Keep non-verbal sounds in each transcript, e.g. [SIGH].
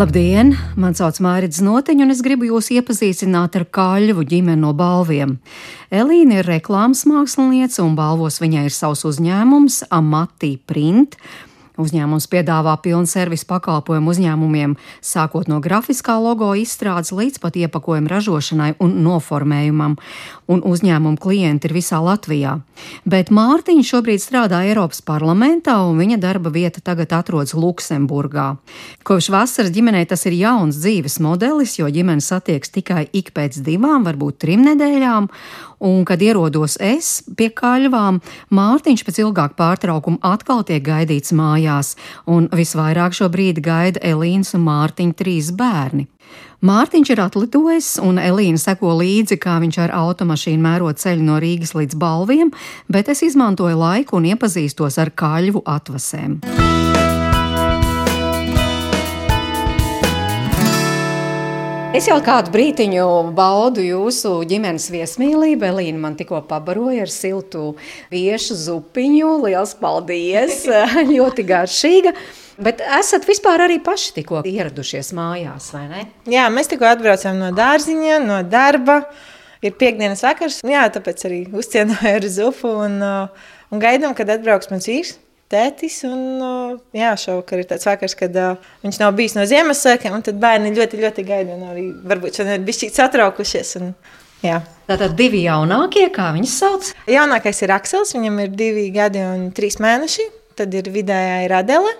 Labdien! Mani sauc Mārcis Notiņš, un es gribu jūs iepazīstināt ar Kāļu ģimeni no balviem. Elīna ir reklāmas mākslinieca, un balvos viņai ir savs uzņēmums Amatī Print. Uzņēmums piedāvā pilnu servisu pakalpojumu uzņēmumiem, sākot no grafiskā logo izstrādes līdz pat iepakojuma ražošanai un noformējumam, un uzņēmumu klienti ir visā Latvijā. Bet Mārtiņš šobrīd strādā Eiropas parlamentā, un viņa darba vieta tagad atrodas Luksemburgā. Kopš vasaras ģimenei tas ir jauns dzīves modelis, jo ģimene satiekas tikai ik pēc divām, varbūt trim nedēļām, un, kad ierodos es pie kaļvām, Mārtiņš pēc ilgāka pārtraukuma atkal tiek gaidīts mājās, un visvairāk šobrīd gaida Elīnas un Mārtiņa trīs bērni. Mārtiņš ir atlidojis, un Elīna seko līdzi, kā viņš ar automašīnu mēro ceļu no Rīgas līdz balviem, bet es izmantoju laiku un iepazīstos ar kaļvu atvasēm. Es jau kādu brīdiņu baudu jūsu ģimenes viesmīlību. Elīna man tikko pabaroja ar siltu viešu zupiņu. Lielas paldies! [LAUGHS] ļoti garšīga! Bet esat vispār arī paši tikko ieradušies mājās, vai ne? Jā, mēs tikko atbraucām no dārziņa, no darba. Ir piekdienas vakars, jā, tāpēc arī uzcienoju ar zupu un, uh, un gaidām, kad atbrauks mans vīrs tētis. Un, jā, šovakar ir tāds vakars, kad uh, viņš nav bijis no Ziemassvētkiem, un tad bērni ļoti, ļoti gaida. Arī varbūt šodien ir bišķīgi satraukušies. Un, jā. Tātad divi jaunākie, kā viņas sauc? Jaunākais ir Aksels, viņam ir divi gadi un trīs mēneši. Tad ir vidējā ir Adele.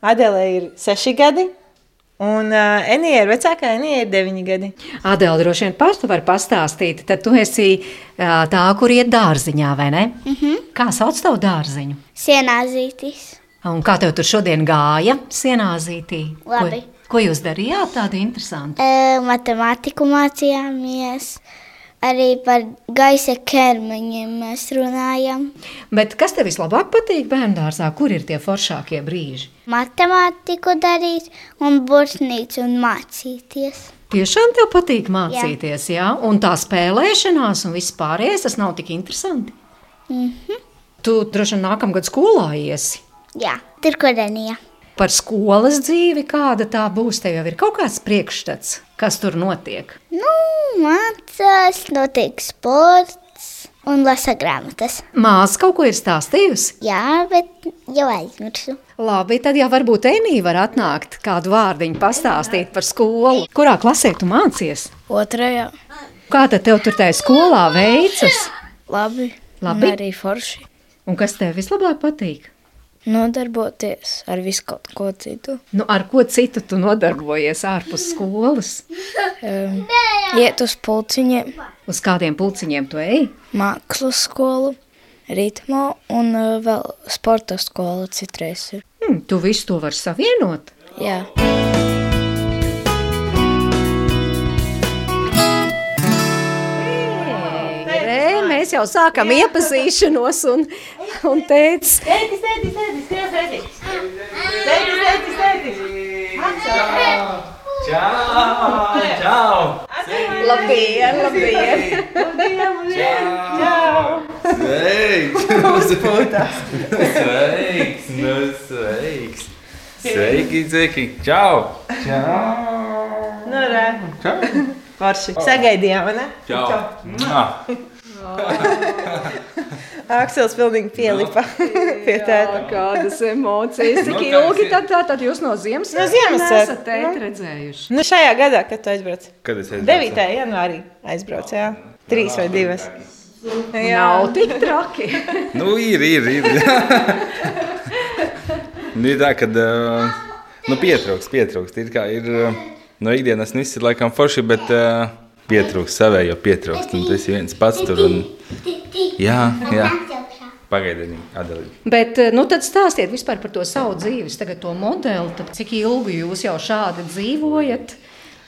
Adele ir seši gadi. Un uh, Enija ir vecākā, Enija ir 9 gadi. Adela, droši vien pats tu vari pastāstīt. Tad tu esi uh, tā, kur iet dārziņā, vai ne? Mm -hmm. Kā sauc tavu dārziņu? Sienāzītis. Un kā tev tur šodien gāja sienāzītī? Labi. Ko, ko jūs darījāt tādu interesantu? E, matemātiku mācījāmies. Arī par gaisa ķermeņiem mēs runājam. Bet kas tev vislabāk patīk bērngārzā? Kur ir tie foršākie brīži? Matemātiku darīt, un burtnīcu un mācīties. Tiešām tev patīk mācīties, jā, jā? un tā spēlēšanās un viss pārējais, tas nav tik interesanti. Mm -hmm. Tu droši vien nākamgad skolā iesi. Jā, tur kodenija. Par skolas dzīvi, kāda tā būs, tev jau ir kaut kāds priekšstats, kas tur notiek. Nu, mācās, notiek sports un lasa grāmatas. Māsa kaut ko ir stāstījusi? Jā, bet jau aizmirsu. Labi, tad jau varbūt Enija var atnākt kādu vārdiņu pastāstīt par skolu. Kurā klasē tu mācies? Otrajā. Kā tad tev tur tajā skolā veicas? Labi. Labi. Arī forši. Un kas tev vislabāk patīk? Nodarboties ar visu kaut ko citu. Nu, ar ko citu tu nodarbojies ārpus skolas? Um, iet uz pulciņiem, Uz kādiem pulciņiem tu ej? mākslas skolu, ritmo un uh, vēl sporta skola citreiz ir. Hmm, tu visu to vari savienot. Jā. Re, mēs jau sākam iepazīšanos un, un teica, Tētis, tētis, tētis, skrien tētis! Tētis, tētis, tētis! Čau! Čau! labdien, labdien! Sveiks! Uzpūtās. Sveiks! Nu, sveiks! Sveiki, Zeki! Čau! Čau! Nu, re, Čau! forši. Sagaidījām, vai ne? Čau! Mua. [LAUGHS] Aksels pilnīgi pielipa [LAUGHS] pie tēta. Kādas emocijas, cik Nu, kā ilgi tad, tā, tad jūs no Ziemassvētkiem No esat tēti nu. redzējuši? Nu, šajā gadā, kad tu aizbrauc? Kad es aizbraucu? 9. janvārī aizbrauc, jā. Trīs vai divas. Nav tik traki. [LAUGHS] Nu, ir, ir, ir. nu, ir tā, ka uh, nu, pietrūks, pietrūks. Ir kā ir uh, no ikdienas viss ir laikam forši, bet uh, pietrūks savējo pietrūks. Un tas ir viens pats tur. Un, jā, jā. Pagaidiet, Adelīna. Bet, eh, nu, tad stāstiet vispār par to savu dzīves, tagad to modeli. Tad cik ilgi jūs jau šādi dzīvojat?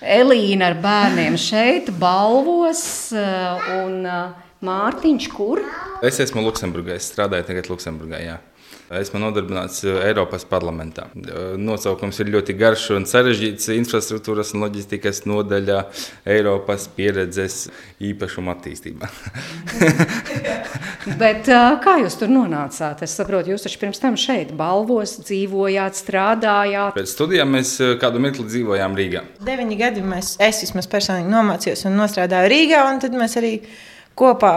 Elīna ar bērniem šeit, balvos, eh, un eh, Mārtiņš, kur? Es esmu Luksemburgā, es strādāju tagad Luksemburgā. Jā. Esmu nodarbināts eh, Eiropas parlamentā. Eh, nosaukums ir ļoti garš un sarežģīts - infrastruktūras un loģistikas nodaļā Eiropas pieredzes īpašuma attīstībā. [LAUGHS] Bet, uh, kā jūs tur nonācāt? Es saprotu, jūs taču pirms tam šeit balvos dzīvojāt, strādājāt. Pēc studijām mēs eh, kādu mirkli dzīvojām Rīgā. Deviņi gadi mēs, es vismaz personīgi nomācījos un strādāju Rīgā. Un tad mēs arī kopā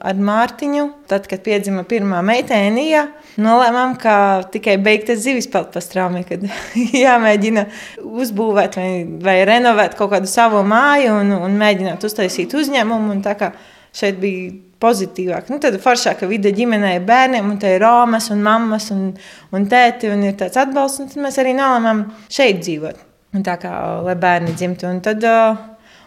ar Mārtiņu, tad, kad piedzima pirmā meitene, Nija, nolēmām, ka tikai beigta zivis peld pa strāmi, kad [LAUGHS] jāmēģina uzbūvēt vai, vai renovēt kaut kādu savu māju un, un mēģināt uztaisīt uzņēmumu. Un tā kā šeit bija pozitīvāk. Nu, tad foršāka vide ģimenei, bērniem, un te ir Romas un mammas un, un tēti, un ir tāds atbalsts, un tad mēs arī nolēmām šeit dzīvot. Un tā kā, lai bērni dzimtu. Un tad uh,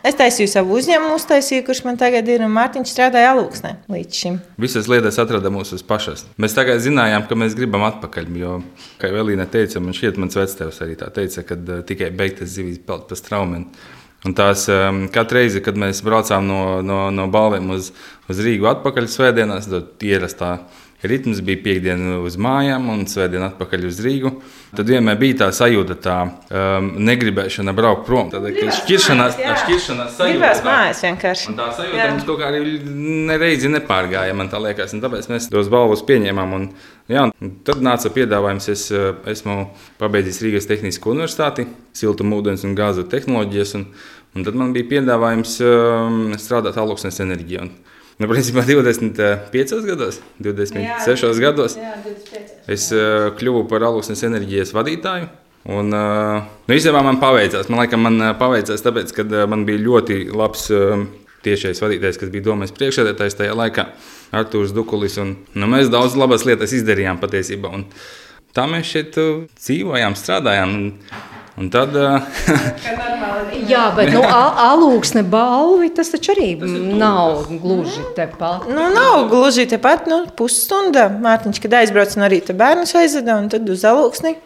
es taisīju savu uzņēmumu, uztaisīju, kurš man tagad ir, un Mārtiņš strādāja alūksnē līdz šim. Visas lietas atrada mūsu pašas. Mēs tagad zinājām, ka mēs gribam atpakaļ, jo, kā jau Elīna teica, man šķiet, mans vectēvs arī tā teica, ka uh, tikai beigtas zivīs peld pa straumeni. Un tās um, katru reizi, kad mēs braucām no, no, no balviem uz, uz Rīgu atpakaļ svētdienās, tad ierastā ritms bija piekdiena uz mājām un svētdiena atpakaļ uz Rīgu. Tad vienmēr bija tā sajūta, tā um, negribēšana braukt prom. Tad bija šķiršanās, tā šķiršanās sajūta. Gribējās mājās vienkārši. Un tā sajūta jā. mums kaut kā arī nereizi nepārgāja, man tā liekas. Un tāpēc mēs tos balvus pieņēmām. Un, jā, un tad nāca piedāvājums, es uh, esmu pabeidzis Rīgas Tehnisko universitāti, siltumūdens un gāzu tehnoloģijas. Un, un tad man bija piedāvājums um, strādāt aluksnes enerģijā. Un, Nu, principā 25 gados, 26 jā, gados jā, 25. es uh, kļuvu par alusnes enerģijas vadītāju. Un, uh, nu, īstenībā man paveicās. Man liekas, man paveicās tāpēc, ka uh, man bija ļoti labs uh, tiešais vadītājs, kas bija domājis priekšsēdētājs tajā laikā, Artūrs Dukulis. Un, nu, mēs daudz labas lietas izdarījām patiesībā. Un, tā mēs šeit dzīvojām, strādājām. Un, Un tad, [LAUGHS] Jā, bet nu, alūksne balvi tas taču arī nav gluži tepat. Nu, nav gluži tepat, nu, pusstunda. Mārtiņš, kad aizbrauc no rīta bērnus aizveda un tad uz alūksni.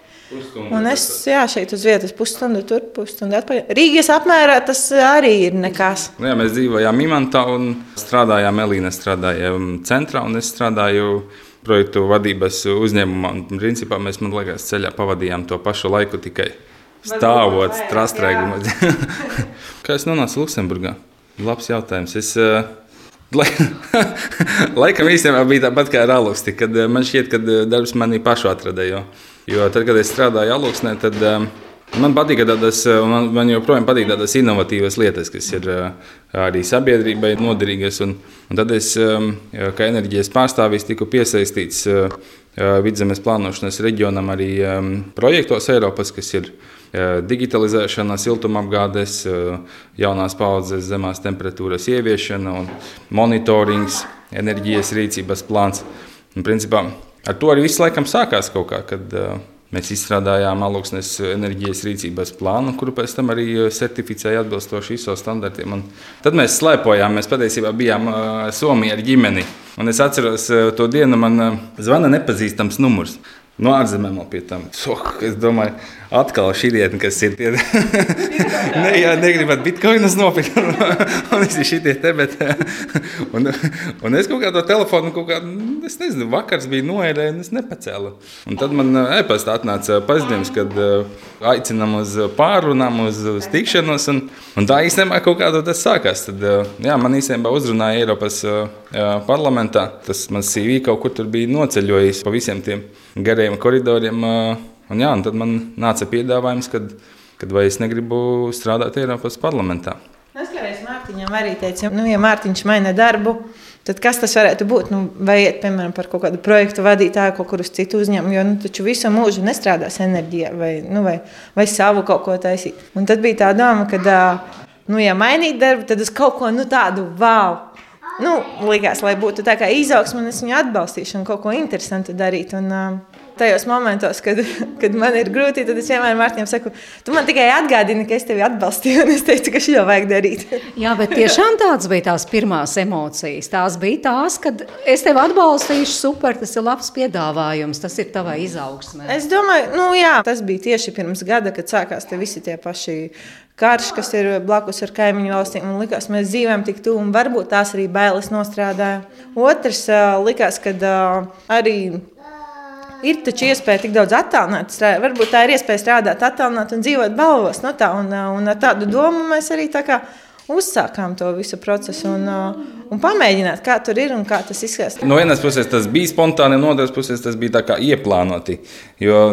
Un es jā, šeit uz vietas pusstundu tur, pusstundu atpakaļ. Rīgas apmērā tas arī ir nekas. Nu, jā, mēs dzīvojām Imantā un strādājām Elīna strādāja centrā un es strādāju projektu vadības uzņēmumā. Un, principā mēs, man liekas, ceļā pavadījām to pašu laiku tikai stāvot strastrēgumā. [LAUGHS] Kā es nonācu Luksemburgā? Labs jautājums. Es, uh, Lai, [LAUGHS] laikam īstenībā bija tāpat kā ar Alusti, kad man šķiet, ka darbs manī pašu atrada. Jo, jo tad, kad es strādāju Aluksnē, tad um, man patīk tādas, man, man joprojām patīk tādas inovatīvas lietas, kas ir uh, arī sabiedrībai noderīgas. Un, un tad es, um, kā enerģijas pārstāvis, tiku piesaistīts uh, vidzemes plānošanas reģionam arī um, projektos Eiropas, kas ir digitalizēšana, siltumapgādes, jaunās paudzes zemās temperatūras ieviešana un monitorings, enerģijas rīcības plāns. Un, principā, ar to arī viss laikam sākās kaut kā, kad mēs izstrādājām aluksnes enerģijas rīcības plānu, kuru pēc tam arī certificēja atbilstoši ISO standartiem. Un tad mēs slēpojām, mēs patiesībā bijām Somijā ar ģimeni. Un es atceros to dienu, man zvana nepazīstams numurs. No ārzemēm pie tam. So, es domāju, atkal šī diena, kas ir tie, [LAUGHS] ne, jā, negribat bitkoinus nopirkt, un visi šitie te, bet, un, un es kaut kā to telefonu, kaut kā, es nezinu, vakars bija noērē, un es nepacēlu. Un tad man e-pasta atnāca paziņojums, kad aicinām uz pārunām, uz, uz tikšanos, un, un tā īstenībā kaut kā tas sākās. Tad, jā, man īstenībā uzrunāja Eiropas parlamentā, tas man CV kaut kur tur bija noceļojis pa visiem tiem gariem koridoriem. Un, jā, un tad man nāca piedāvājums, kad, kad vai es negribu strādāt Eiropas parlamentā. Es kādreiz Mārtiņam arī teicu, nu, ja Mārtiņš maina darbu, tad kas tas varētu būt? Nu, vai iet, piemēram, par kaut kādu projektu vadītāju kaut kur uz citu uzņēmumu, jo nu, taču visu mūžu nestrādās enerģijā vai, nu, vai, vai savu kaut ko taisīt. Un tad bija tā doma, ka, nu, ja mainīt darbu, tad uz kaut ko nu, tādu wow! Nu, likās, lai būtu tā kā izaugsme, un es viņu atbalstīšu un kaut ko interesantu darīt. Un, uh, tajos momentos, kad, kad man ir grūti, tad es vienmēr Mārtiņam saku, tu man tikai atgādini, ka es tevi atbalstīju, un es teicu, ka šo vajag darīt. Jā, bet tiešām tādas bija tās pirmās emocijas. Tās bija tās, kad es tevi atbalstīšu, super, tas ir labs piedāvājums, tas ir tavai izaugsmē. Es domāju, nu jā, tas bija tieši pirms gada, kad sākās te visi tie paši karš, kas ir blakus ar kaimiņu valstīm. Un likās, mēs dzīvojam tik tuvu, un varbūt tās arī bailes nostrādāja. Otrs likās, ka arī ir taču iespēja tik daudz attālināt. Varbūt tā ir iespēja strādāt, attālināt un dzīvot balvos. No tā, un, un ar tādu domu mēs arī tā kā uzsākām to visu procesu un, un pamēģināt, kā tur ir un kā tas izskatās. No vienas puses tas bija spontāni, no otras puses tas bija ieplānoti. Jo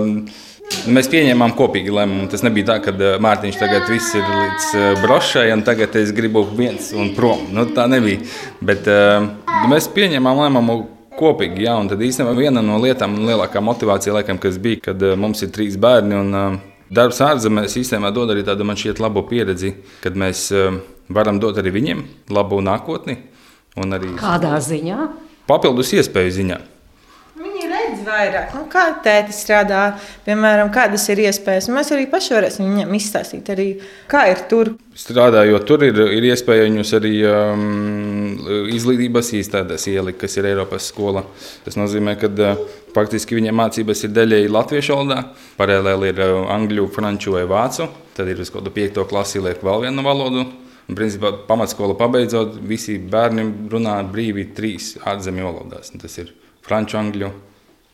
Mēs pieņēmām kopīgi lēmumu. Tas nebija tā, ka Mārtiņš tagad viss ir līdz brošai, un tagad es gribu viens un prom. Nu, tā nebija. Bet uh, mēs pieņēmām lēmumu kopīgi. Jā, un tad īstenībā viena no lietām, lielākā motivācija, laikam, kas bija, kad uh, mums ir trīs bērni. Un, uh, Darbs ārzemēs īstenībā dod arī tādu man šķiet labu pieredzi, kad mēs uh, varam dot arī viņiem labu nākotni. Arī Kādā ziņā? Papildus iespēju ziņā vairāk, nu, kā tētis strādā, piemēram, kādas ir iespējas. Mēs arī paši varēsim viņam izstāstīt, arī, kā ir tur. Strādājot tur, ir, ir iespēja viņus arī um, izglītības iestādēs ielikt, kas ir Eiropas skola. Tas nozīmē, ka uh, faktiski viņiem mācības ir daļēji latviešu valodā, paralēli ir uh, angļu, franču vai vācu. Tad ir uz kaut kādu piekto klasi liek vēl vienu valodu. Un, principā, pamatskola pabeidzot, visi bērni runā brīvi trīs ārzemju valodās. Tas ir franču, angļu,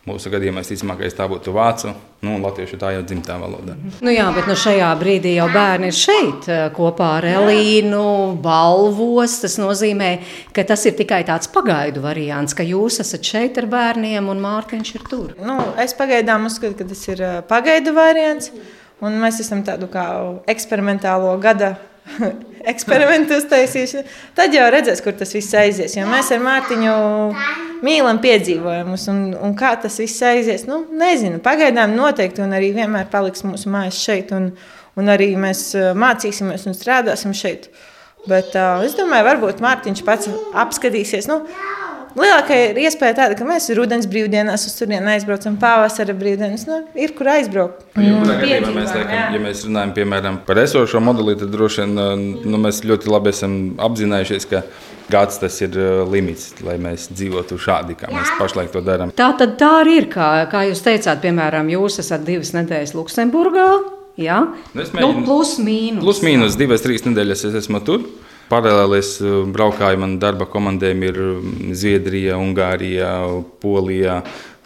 Mūsu gadījumā visticamākais tā būtu vācu, nu, un latviešu tā jau dzimtā valoda. Nu jā, bet nu šajā brīdī jau bērni ir šeit eh, kopā ar Elīnu, balvos. Tas nozīmē, ka tas ir tikai tāds pagaidu variants, ka jūs esat šeit ar bērniem un Mārtiņš ir tur. Nu, es pagaidām uzskatu, ka tas ir eh, pagaidu variants, un mēs esam tādu kā eksperimentālo gada [LAUGHS] eksperimentu uztaisījuši. Tad jau redzēs, kur tas viss aizies. Jo mēs ar Mārtiņu mīlam piedzīvojumus, un, un kā tas viss aizies, nu, nezinu. Pagaidām noteikti, un arī vienmēr paliks mūsu mājas šeit, un, un arī mēs mācīsimies un strādāsim šeit. Bet uh, es domāju, varbūt Mārtiņš pats apskatīsies. Nu, Lielākā ir iespēja tāda, ka mēs rudens brīvdienās uz turieni aizbraucam, pavasara brīvdienas. Nu, ir kur aizbraukt. Mm. Gadījumā, mēs, liekam, ja mēs runājam piemēram, par esošo modeli, tad droši vien nu, mēs ļoti labi esam apzinājušies, ka gads tas ir limits, lai mēs dzīvotu šādi, kā mēs pašlaik to darām. Tā tad tā arī ir, kā, kā jūs teicāt, piemēram, jūs esat divas nedēļas Luksemburgā. Ja? Nu, mēģinu, nu, plus mīnus. Plus mīnus divas, trīs nedēļas es esmu tur. Paralēlis uh, braukāju man darba komandēm ir um, Zviedrija, Ungārija, Polija,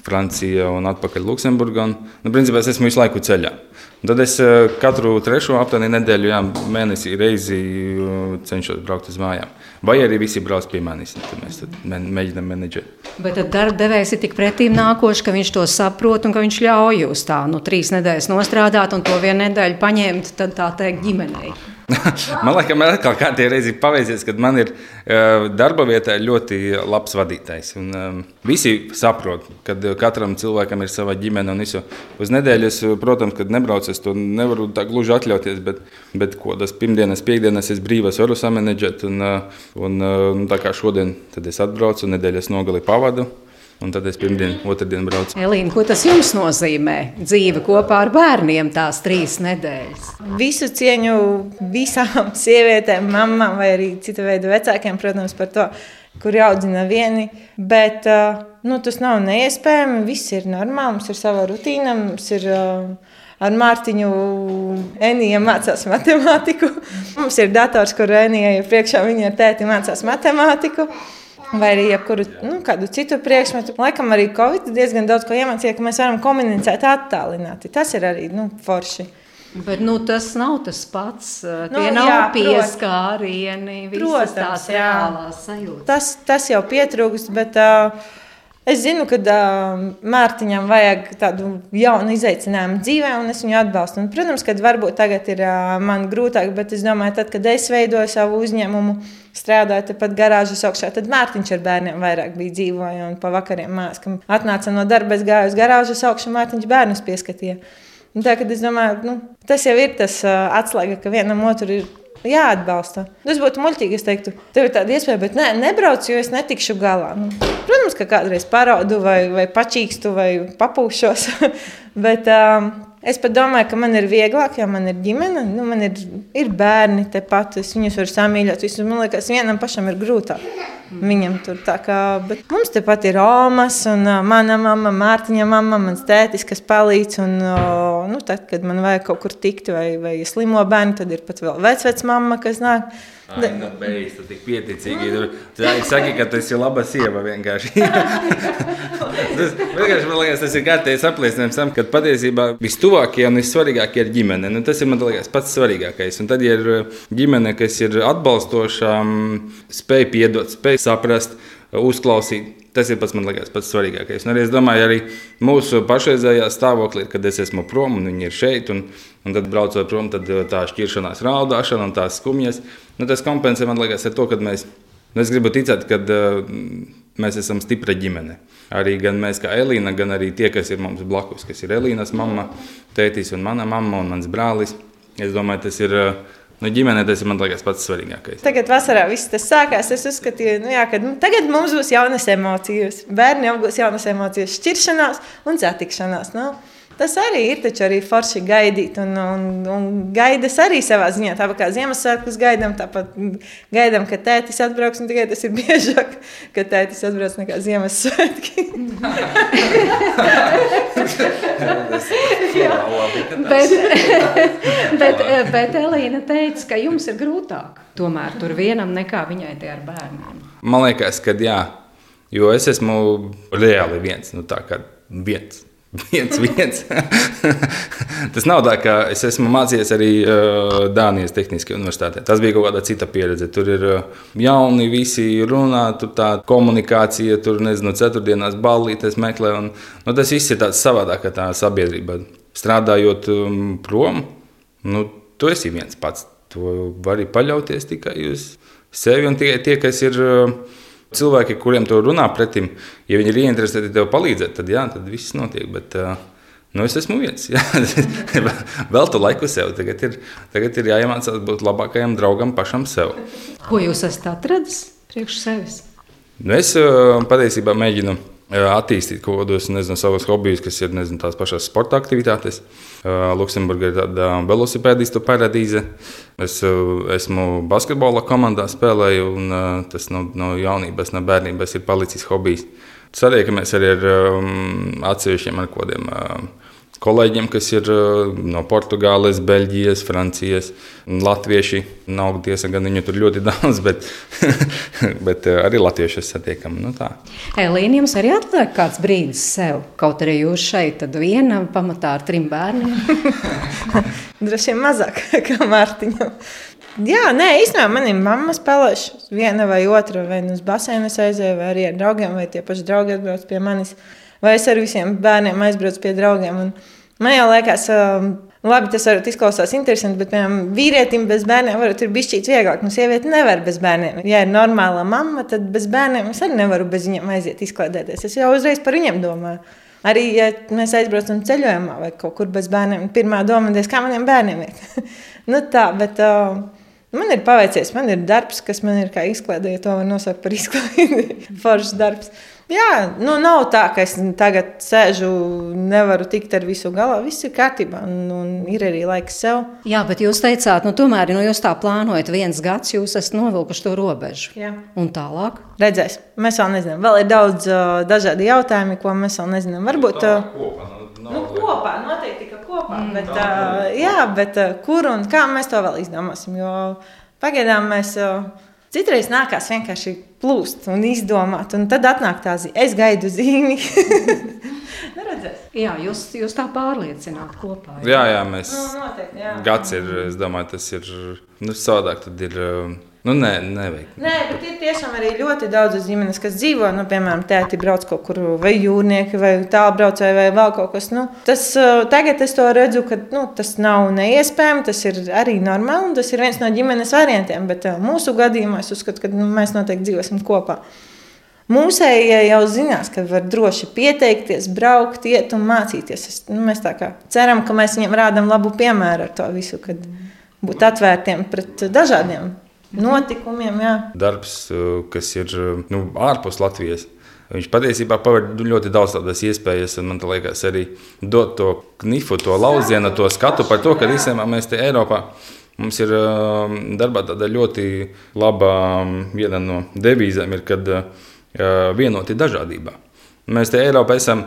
Francija un atpakaļ Luksemburgā. Nu, principā es esmu visu laiku ceļā. Un tad es uh, katru trešo aptuveni nedēļu, jā, mēnesī reizi uh, cenšos braukt uz mājām. Vai arī visi brauc pie manis, tad mēs tad mēģinām menedžēt. Bet tad darba devējs ir tik pretīm nākošs, ka viņš to saprot un ka viņš ļauj jūs tā, nu, trīs nedēļas nostrādāt un to vienu nedēļu paņemt, tā teikt, ģimenei. [LAUGHS] man liekas, man atkal kādreiz reizi paveicies, kad man ir uh, darba vietā ļoti labs vadītājs. Un, um, visi saprot, ka katram cilvēkam ir sava ģimene un visu. Uz nedēļas, protams, kad nebraucu, es to nevaru tā gluži atļauties, bet, bet ko tas pirmdienas, piekdienas es brīvas varu samanedžēt. Un, uh, un, uh, tā kā šodien, es atbraucu un nedēļas nogali pavadu. Un tad es pirmdien, otrdien braucu. Elīna, ko tas jums nozīmē? Dzīve kopā ar bērniem tās trīs nedēļas. Visu cieņu visām [LAUGHS] sievietēm, mamām vai arī cita veida vecākiem, protams, par to, kur audzina vieni. Bet nu, tas nav neiespējami. Viss ir normāli, mums ir sava rutīna. Mums ir, ar Mārtiņu Enija mācās matemātiku. [LAUGHS] Mums ir dators, kur Enija ir priekšā, viņa ar tēti mācās matemātiku vai arī jebkuru nu, citu priekšmetu. Laikam arī Covid diezgan daudz ko iemācīja, ka mēs varam komunicēt attālināti. Tas ir arī nu, forši. Bet nu, tas nav tas pats. Nu, Tie nav jā, pieskārieni, visas tās reālās sajūtas. Tas, tas jau pietrūkst, bet uh, Es zinu, ka uh, Mārtiņam vajag tādu jaunu izaicinājumu dzīvē, un es viņu atbalstu. Un, protams, ka varbūt tagad ir uh, man grūtāk, bet es domāju, tad, kad es veidoju savu uzņēmumu, strādāju tepat garāžas augšā, tad Mārtiņš ar bērniem vairāk bija dzīvoja. Un pa vakariem mās, kad atnāca no darba, es gāju uz garāžas augšu, Mārtiņš bērnus pieskatīja. Un tā, es domāju, nu, tas jau ir tas uh, atslēga, ka vienam otru ir jāatbalsta. Tas būtu muļķīgi, es teiktu, tev ir tāda iespēja, bet nē, nebrauc, jo es netikšu galā. Nu, protams, ka kādreiz paraudu vai, vai pačīkstu vai papūšos, [LAUGHS] bet um, Es pat domāju, ka man ir vieglāk, jo man ir ģimene, nu, man ir, ir bērni tepat. Es viņus varu samīļot. Visu, man liekas, vienam pašam ir grūtāk. Viņam tur tā kā, bet mums tepat ir Omas, un uh, mana mamma, Mārtiņa mamma, mans tētis, kas palīdz. Un, uh, nu, tad, kad man vajag kaut kur tikt vai, vai slimo bērnu, tad ir pat vēl vecvec mamma, kas nāk. Ai, nu, beidz, tu tik pieticīgi. Tur ir saki, ka tu esi laba sieva vienkārši. [LAUGHS] tas, vienkārši man liekas, tas ir kārtējs apliecinājums tam, ka patiesībā vistuvākie un vissvarīgākie ir ģimene. Nu, tas ir man liekas pats svarīgākais. Un tad, ja ir uh, ģimene, kas ir atbalstoša, spēj piedot, spēj saprast, uzklausīt, Tas ir pats man liekas, pats svarīgākais. Un arī es domāju, arī mūsu pašreizējā stāvoklī, kad es esmu prom un viņi ir šeit, un, un tad braucot prom, tad uh, tā šķiršanās, raudāšana un tās skumjas. Nu, tas kompensē man liekas ar to, ka mēs, nu, es gribu ticēt, ka uh, mēs esam stipra ģimene. Arī gan mēs, kā Elīna, gan arī tie, kas ir mums blakus, kas ir Elīnas mamma, tētis un mana mamma un mans brālis. Es domāju, tas ir. Uh, Nu, ģimenē tas ir man liekas pats svarīgākais. Tagad vasarā viss tas sākās. Es uzskatīju, nu, jā, ka nu, tagad mums būs jaunas emocijas. Bērni apgūs jaunas emocijas, šķiršanās un satikšanās. Nu. Tas arī ir taču arī forši gaidīt, un, un, un gaidas arī savā ziņā. Tāpat kā Ziemassvētkus gaidām, tāpat gaidām, ka tētis atbrauks. Tikai tas ir [LAUGHS] biežāk, ka tētis atbrauc nekā Ziemassvētki. bet, [LAUGHS] bet, bet Elīna teica, ka jums ir grūtāk tomēr tur vienam nekā viņai tie ar bērniem. Man liekas, ka jā, jo es esmu reāli viens, nu tā kā viens. Viens, viens. [LAUGHS] Tas nav tā, ka es esmu mācījies arī uh, Dānijas Tehniskajā universitātē. Tas bija kaut kāda cita pieredze. Tur ir uh, jauni, visi runā, tur tā komunikācija, tur nezinu, ceturtdienās ballītes meklē. Un, nu, tas viss ir tāds savādāk, kā tā sabiedrība. Strādājot um, prom, nu, tu esi viens pats. Tu vari paļauties tikai uz sevi un tikai tie, kas ir. Uh, Cilvēki, kuriem tu runā pretim, ja viņi ir ieinteresēti tev palīdzēt, tad jā, tad viss notiek. Bet, nu, es esmu viens. [LAUGHS] Vēl tu laiku sev. Tagad ir, tagad ir jāiemācās būt labākajam draugam pašam sev. Ko jūs esat atradis priekš sevis? Nu, es patiesībā mēģinu attīstīt kaut kādus savus hobijus, kas ir nezinu, tās pašas sporta aktivitātes. Luksemburgā ir tāda velosipēdistu paradīze. Es esmu basketbola komandā spēlēju, un tas no, no jaunības, no bērnības ir palicis hobijs. Satiekamies arī ar um, atsevišķiem ar kodiem. Uh, kolēģiem, kas ir eh, no Portugāles, Beļģijas, Francijas, Latvieši. Nav tiesa, gan viņu tur ļoti [LAUGHS] daudz, bet, [LAUGHS] bet eh, arī latviešus satiekam. Nu, tā. Elīna, jums arī atliek kāds brīdis sev, kaut arī jūs šeit, tad viena pamatā ar trim bērniem. [LAUGHS] Droši vien mazāk kā Mārtiņam. Jā, nē, īstenībā man ir mamma spēlējuši viena vai otra, vai nu uz basēnu aizēju, vai arī ar draugiem, vai tie paši draugi atbrauc pie manis vai es ar visiem bērniem aizbraucu pie draugiem. Un man jau liekas, um, labi, tas varbūt izklausās interesanti, bet piemēram, vīrietim bez bērniem varbūt ir bijis vieglāk. Nu, sieviete nevar bez bērniem. Ja ir normāla mamma, tad bez bērniem es arī nevaru bez viņiem aiziet izklaidēties. Es jau uzreiz par viņiem domāju. Arī, ja mēs aizbraucam ceļojumā vai kaut kur bez bērniem, pirmā doma ir, kā maniem bērniem ir. [LAUGHS] nu, tā, bet, uh, Man ir paveicies, man ir darbs, kas man ir kā izklaidē, ja to var nosaukt par [LAUGHS] izklaidi. Foršs darbs. Jā, nu nav tā, ka es tagad sēžu, nevaru tikt ar visu galā. Viss ir kārtībā, un, un ir arī laiks sev. Jā, bet jūs teicāt, nu, tomēr, nu, jūs tā plānojat, viens gads jūs esat novilkuši to robežu. Jā. Un tālāk? Redzēs, mēs vēl nezinām. Vēl ir daudz uh, dažādi jautājumi, ko mēs vēl nezinām. Varbūt uh, kopā, nu, nu, kopā, noteikti, ka kopā. Mm, bet, uh, jā, bet uh, kur un kā mēs to vēl izdomāsim? Jo pagaidām mēs. Uh, Citreiz nākās vienkārši plūst un izdomāt, un tad atnāk tā zīme. Es gaidu zīmi. [LAUGHS] nu, redzēs. jā, jūs, jūs tā pārliecināt kopā. Jā, jā, jā mēs. Nu, noteikti, jā. Gads ir, es domāju, tas ir nu, savādāk. Tad ir. Nu, nē, nevajag. Nē, bet ir tiešām arī ļoti daudz ģimenes, kas dzīvo, nu, piemēram, tēti brauc kaut kur, vai jūrnieki, vai tālbraucēji, vai vēl kaut kas. Nu, tas, tagad es to redzu, ka nu, tas nav neiespējami, tas ir arī normāli, un tas ir viens no ģimenes variantiem. Bet mūsu gadījumā es uzskatu, ka nu, mēs noteikti dzīvosim kopā. Mūsējie jau zinās, ka var droši pieteikties, braukt, iet un mācīties. Es, nu, mēs ceram, ka mēs viņiem rādām labu piemēru ar to visu, kad būt atvērtiem pret dažādiem notikumiem. Jā. Darbs, kas ir nu, ārpus Latvijas. Viņš patiesībā paver ļoti daudz tādas iespējas, un man liekas, arī dot to knifu, to laucienu, to skatu par to, ka īstenībā mēs te Eiropā. Mums ir darbā tāda ļoti laba viena no devīzēm, ir, kad vienoti dažādībā. Mēs te Eiropā esam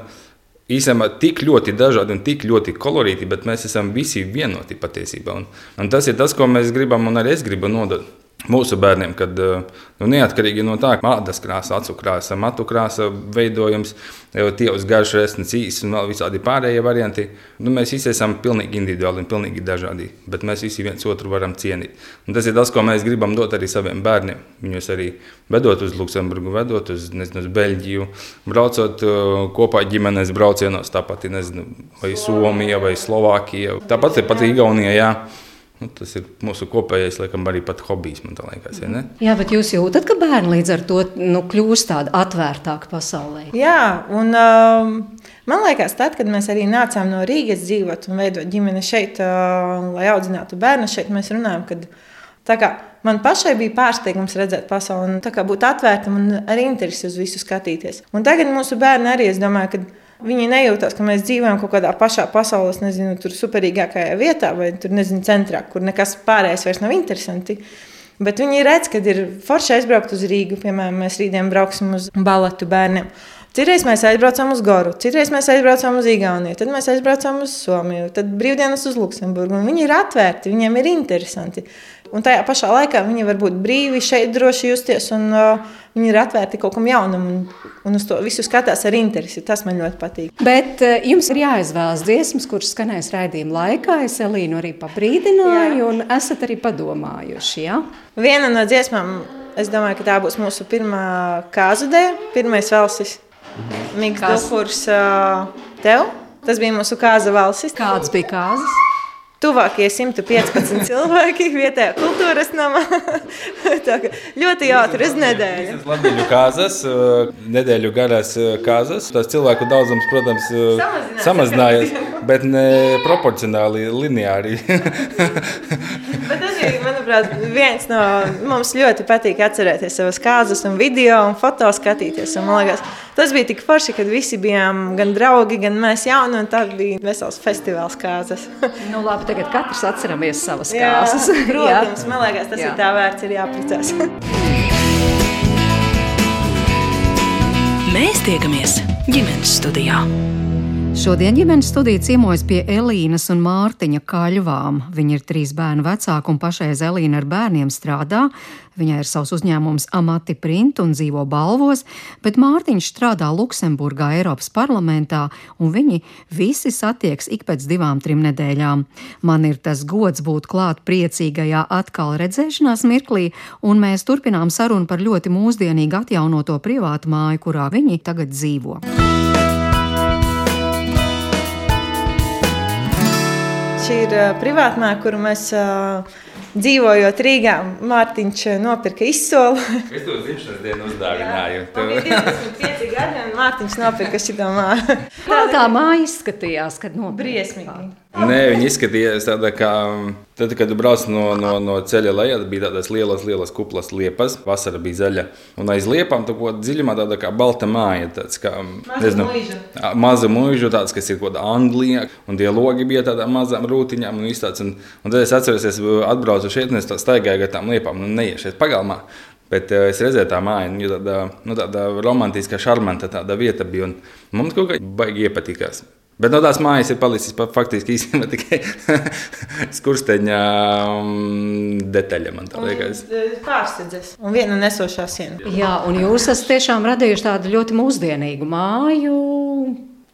īstenībā tik ļoti dažādi un tik ļoti kolorīti, bet mēs esam visi vienoti patiesībā. Un, un tas ir tas, ko mēs gribam, un arī es gribu nodot mūsu bērniem, kad eh, nu, neatkarīgi no tā, kāda ir krāsa, acu krāsa, matu krāsa, veidojums, tievs garš, resns īsts un vēl visādi pārējie varianti, nu, mēs visi esam pilnīgi individuāli un pilnīgi dažādi, bet mēs visi viens otru varam cienīt. Un tas ir tas, ko mēs gribam dot arī saviem bērniem. Viņus arī vedot uz Luksemburgu, vedot uz, nezinu, uz Beļģiju, braucot eh, kopā ģimenes braucienos, tāpat nezinu, vai Somija vai Slovākija. Tāpat ir pat Igaunija. Jā. Nu, tas ir mūsu kopējais, laikam, arī pat hobijs. Liekas, ja Jā, bet jūs jūtat, ka bērni līdz ar to nu, kļūst tādi atvērtāki pasaulē. Jā, un um, man liekas, tad, kad mēs arī nācām no Rīgas dzīvot un veidot ģimeni šeit, uh, lai audzinātu bērnu šeit, mēs runājam, ka kā, man pašai bija pārsteigums redzēt pasauli un būt atvērtam un arī interesi uz visu skatīties. Un tagad mūsu bērni arī, es domāju, ka Viņi nejūtas, ka mēs dzīvojam kaut kādā pašā pasaules, nezinu, tur superīgākajā vietā vai tur, nezinu, centrā, kur nekas pārējais vairs nav interesanti. Bet viņi redz, ka ir forši aizbraukt uz Rīgu. Piemēram, mēs rītdien brauksim uz balatu bērniem. Citreiz mēs aizbraucam uz Goru, citreiz mēs aizbraucam uz Igauniju, tad mēs aizbraucam uz Somiju, tad brīvdienas uz Luksemburgu. Viņi ir atvērti, viņiem ir interesanti. Un tajā pašā laikā viņi var būt brīvi, šeit droši justies, un uh, viņi ir atvērti kaut kam jaunam, un, un uz to visu skatās ar interesi. Tas man ļoti patīk. Bet uh, jums ir jāizvēlas dziesmas, kuras skanēs raidījuma laikā. Es Elīnu arī pabrīdināju, Jā. un esat arī padomājuši. Ja? Viena no dziesmām, es domāju, ka tā būs mūsu pirmā kāzu dēļ, pirmais valsis. Mhm. Miks Dufurs uh, tev. Tas bija mūsu kāza valsis. Kādas bija kāzas? Tuvākie 115 [LAUGHS] cilvēki vietējā kultūras namā. [LAUGHS] ļoti jautri uz nedēļu. Latviju kāzas, nedēļu garās kāzas. Tas cilvēku daudzums, protams, samazinājās, samazinājās bet ne proporcionāli, lineāri. [LAUGHS] bet ir, manuprāt, viens no mums ļoti patīk atcerēties savas kāzas un video un foto skatīties. Un, man liekas, tas bija tik forši, kad visi bijām gan draugi, gan mēs jauni, un tā bija vesels festivāls kāzas. [LAUGHS] nu, labi, tagad katrs atceramies savas kāzas. [LAUGHS] Jā, protams, man liekas, tas Jā. ir tā vērts, ir jāpricās. Mēs tiekamies ģimenes studijā. Šodien ģimenes studija ciemojas pie Elīnas un Mārtiņa kaļvām. Viņa ir trīs bērnu vecāka un pašreiz Elīna ar bērniem strādā. Viņai ir savs uzņēmums Amati Print un dzīvo balvos, bet Mārtiņš strādā Luksemburgā, Eiropas parlamentā, un viņi visi satieks ik pēc divām, trim nedēļām. Man ir tas gods būt klāt priecīgajā atkal redzēšanās mirklī, un mēs turpinām sarunu par ļoti mūsdienīgi atjaunoto privātu māju, kurā viņi tagad dzīvo. Šī ir privātmāja, kuru mēs dzīvojot Rīgā, Mārtiņš nopirka izsoli. es to dzimšanas dienu uzdāvināju. Tā bija 25 gadi, un Mārtiņš nopirka šo māju. Kā tā māja izskatījās, kad nopirka? Nē, viņi izskatījās tāda kā. Tad, kad brauc no, no, no ceļa lejā, bija tādas lielas, lielas kuplas liepas. Vasara bija zaļa. Un aiz liepām tur bija dziļumā tāda kā balta māja. Tāds kā, nezinu, maza mūža, tāds, kas ir kaut kāda Anglija. Un tie logi bija tādām mazām rūtiņām. Un, tāds, un, un tad es atceros, es atbraucu šeit, un es staigāju ar tām liepām. Nu, neiešies pagalmā. Bet uh, es redzēju, tā māja nu, tāda, nu, tāda romantiska, šarmanta tāda vieta bija. Mums kaut kā baigi iepatikās. Bet no tās mājas ir palicis faktiski īstenībā [LAUGHS] tikai [LAUGHS] skursteņa um, detaļa. Man liekas, e, pārsteigts. Un viena nesošā siena. Jā, un jūs esat tiešām radījuši tādu ļoti mūsdienīgu māju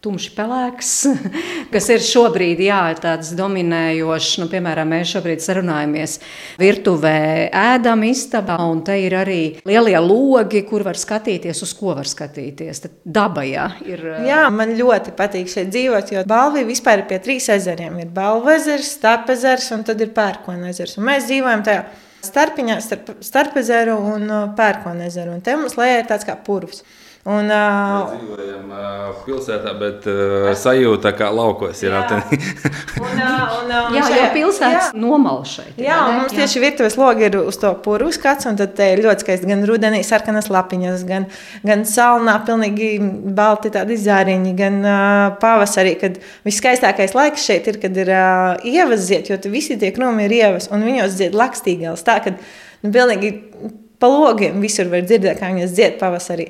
tumši pelēks, [LAUGHS] kas ir šobrīd jā, tāds dominējošs. Nu, piemēram, mēs šobrīd sarunājamies virtuvē, ēdam istabā, un te ir arī lielie logi, kur var skatīties, uz ko var skatīties. Tad daba jā, ir. Jā, man ļoti patīk šeit dzīvot, jo Balvija vispār ir pie trīs ezeriem. Ir Balvazers, Starpezers un tad ir Pērkona ezers. Un mēs dzīvojam tajā starpiņā starp Starpezeru un Pērkona ezeru. Un te mums lejā ir tāds kā purvs. Un, uh, Dzīvojam uh, pilsētā, bet uh, sajūta kā laukos ir Jā. aptuveni. un, uh, un, uh, Jā, jau pilsētas jā. nomala šeit. Jā, ne? mums tieši virtuves logi ir uz to puru skats, un tad te ir ļoti skaisti gan rudenī sarkanas lapiņas, gan, gan salnā pilnīgi balti tādi zāriņi, gan uh, pavasarī, kad viskaistākais laiks šeit ir, kad ir uh, ievas ziet, jo visi tie krūmi ir ievas, un viņos zied lakstīgals, tā, kad nu, pilnīgi pa logiem visur var dzirdēt, kā viņas dzied pavasarī.